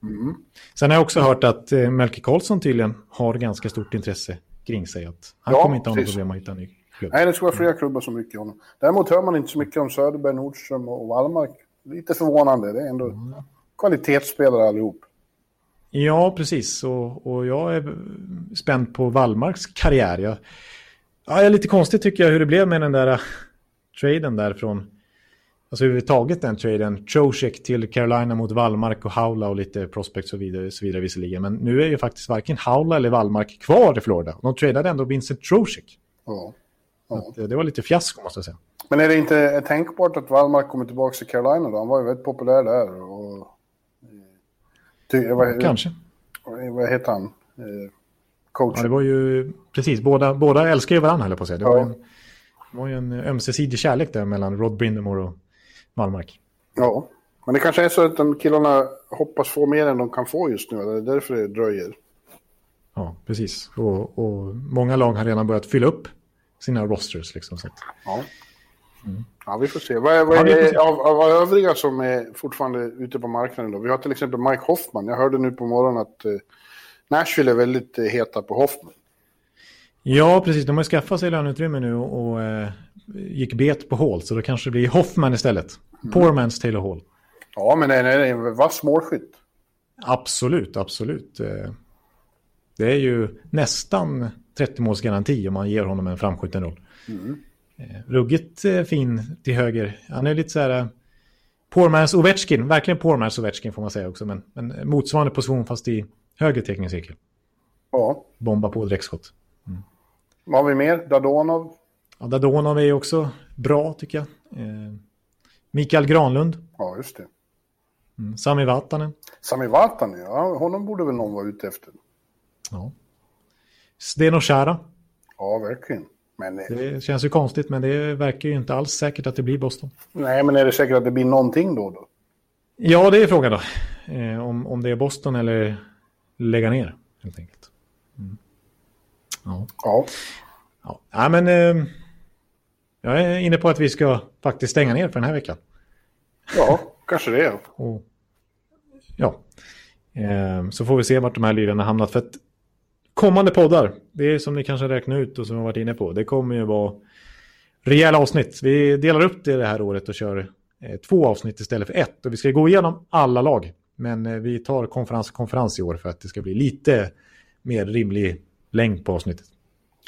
Speaker 1: Mm. Sen har jag också hört att eh, Melke Karlsson tydligen har ganska stort intresse kring sig. Att han ja, kommer inte ha något problem att hitta en ny klubb.
Speaker 2: Nej, det ska vara flera klubbar som mycket honom. Däremot hör man inte så mycket om Söderberg, Nordström och Wallmark. Lite förvånande. Det är ändå mm. kvalitetsspelare allihop.
Speaker 1: Ja, precis. Och, och jag är spänd på Wallmarks karriär. Jag, ja, jag är lite konstigt tycker jag hur det blev med den där uh, traden där från... alltså överhuvudtaget den traden, Trocek till Carolina mot Wallmark och Haula och lite prospects och vidare, så vidare visserligen. Men nu är ju faktiskt varken Haula eller Wallmark kvar i Florida. De tradade ändå Vincent Trocek.
Speaker 2: Ja. Ja.
Speaker 1: Att, eh, det var lite fiasko måste jag säga.
Speaker 2: Men är det inte tänkbart att Wallmark kommer tillbaka till Carolina då? Han var ju väldigt populär där. Och... Ty, vad,
Speaker 1: Kanske.
Speaker 2: Vad heter han? Eh, coachen.
Speaker 1: Ja, det var ju precis, båda, båda älskar ju varandra höll jag på att säga. Det
Speaker 2: Ja.
Speaker 1: var, en, det var ju en ömsesidig kärlek där mellan Rod Brindamore och Wallmark.
Speaker 2: Ja, men det kanske är så att de killarna hoppas få mer än de kan få just nu. Det är därför det dröjer.
Speaker 1: Ja, precis. Och, och många lag har redan börjat fylla upp sina rosters. Liksom, så
Speaker 2: Ja. Ja, vi får se. Vad är, vad
Speaker 1: Ja,
Speaker 2: är
Speaker 1: se.
Speaker 2: av, av övriga som är fortfarande ute på marknaden då? Vi har till exempel Mike Hoffman. Jag hörde nu på morgonen att eh, Nashville är väldigt eh, heta på Hoffman.
Speaker 1: ja, precis. De har skaffat sig löneutrymme nu och, och eh, gick bet på Hall. Så då kanske det blir Hoffman istället. Poor man's Taylor Hall.
Speaker 2: Ja, men det är det är en vass målskytt.
Speaker 1: Absolut, absolut. Eh, Det är ju nästan 30-målsgaranti om man ger honom en framskjuten roll. Eh, Ruggigt eh, fin till höger. Han är lite så här... eh, Poor man's Ovechkin, verkligen poor man's Ovechkin får man säga också. Men, men motsvarande position fast i höger teckningscirkel.
Speaker 2: Ja.
Speaker 1: Bomba på direktskott.
Speaker 2: Vad har vi mer? Dadonov?
Speaker 1: Ja, Dadonov är också bra tycker jag. Eh, Mikael Granlund,
Speaker 2: Ja, just det.
Speaker 1: mm. Sami Vatanen.
Speaker 2: Sami Vatanen, ja. Honom borde väl någon vara ute efter.
Speaker 1: Ja. Steno Chara.
Speaker 2: Ja, verkligen. Men, eh,
Speaker 1: Det känns ju konstigt men det verkar ju inte alls säkert att det blir Boston.
Speaker 2: nej, men är det säkert att det blir någonting då? då?
Speaker 1: Ja, det är frågan då. Eh, om, om det är Boston eller lägga ner, helt enkelt. Mm. Ja.
Speaker 2: Ja.
Speaker 1: Ja, ja men eh, jag är inne på att vi ska faktiskt stänga ner för den här veckan.
Speaker 2: Ja, kanske det.
Speaker 1: Och, ja, eh, så får vi se vart de här lirarna hamnat. För att kommande poddar, det är som ni kanske räknar ut och som jag har varit inne på, det kommer ju vara rejäla avsnitt. Vi delar upp det det här året och kör eh, två avsnitt istället för ett. Och vi ska gå igenom alla lag. Men eh, vi tar konferens konferens i år för att det ska bli lite mer rimlig längd på avsnittet.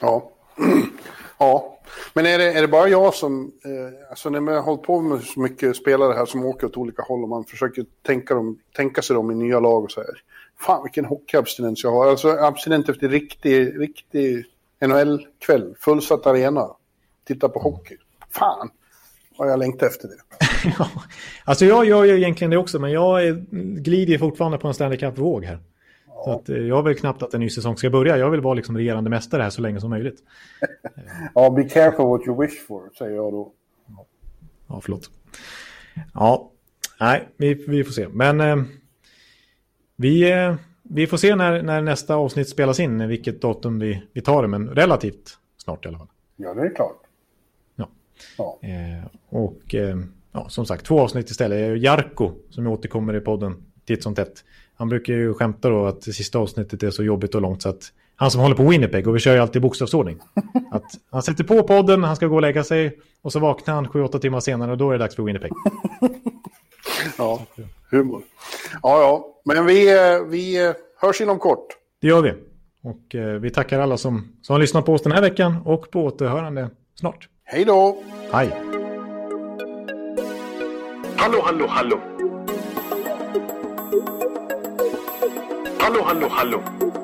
Speaker 2: Ja. ja. Men är det, är det bara jag som... Eh, alltså när man har hållit på med så mycket spelare här som åker åt olika håll och man försöker tänka, dem, tänka sig dem i nya lag och så här. Fan vilken hockeyabstinens jag har. Alltså abstinent efter riktig, riktig NHL-kväll. Fullsatt arena. Titta på hockey. Fan vad jag längtar efter det.
Speaker 1: Ja, alltså jag gör ju egentligen det också, men jag är, glider fortfarande på en Stanley Cup-våg här. Så att, eh, jag vill knappt att en ny säsong ska börja. Jag vill vara liksom regerande mästare här så länge som möjligt.
Speaker 2: Ja, be careful what you wish for, säger jag då.
Speaker 1: Ja, förlåt. Ja, nej, vi, vi får se. Men eh, vi, eh, vi får se när, när nästa avsnitt spelas in, vilket datum vi, vi tar det, men relativt snart i alla fall.
Speaker 2: Ja, det är klart.
Speaker 1: Ja.
Speaker 2: Ja.
Speaker 1: Eh, och eh, ja, som sagt, två avsnitt istället. Jarko, som återkommer i podden titt som tätt. Han brukar ju skämta då att det sista avsnittet är så jobbigt och långt så att han som håller på Winnipeg, och vi kör ju alltid bokstavsordning. Att han sätter på podden, han ska gå och lägga sig och så vaknar han 7-8 timmar senare och då är det dags för Winnipeg.
Speaker 2: Ja, humor. Ja, ja. Men vi, eh, vi eh, hörs inom kort.
Speaker 1: Det gör vi. Och eh, vi tackar alla som, som har lyssnat på oss den här veckan och på återhörande snart.
Speaker 2: Hej då!
Speaker 1: Hej!
Speaker 3: Hallå, hallå, hallå. Hallå, hallå, hallå.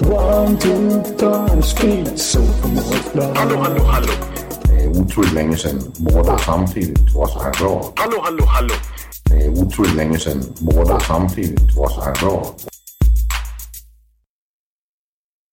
Speaker 4: One, two, three, speed, so
Speaker 3: Hallå, hallå, hallå. otroligt länge sedan båda samtidigt var så här bra.
Speaker 5: Hallå, hallå, hallå.
Speaker 3: Det är otroligt länge sedan båda samtidigt var så här bra.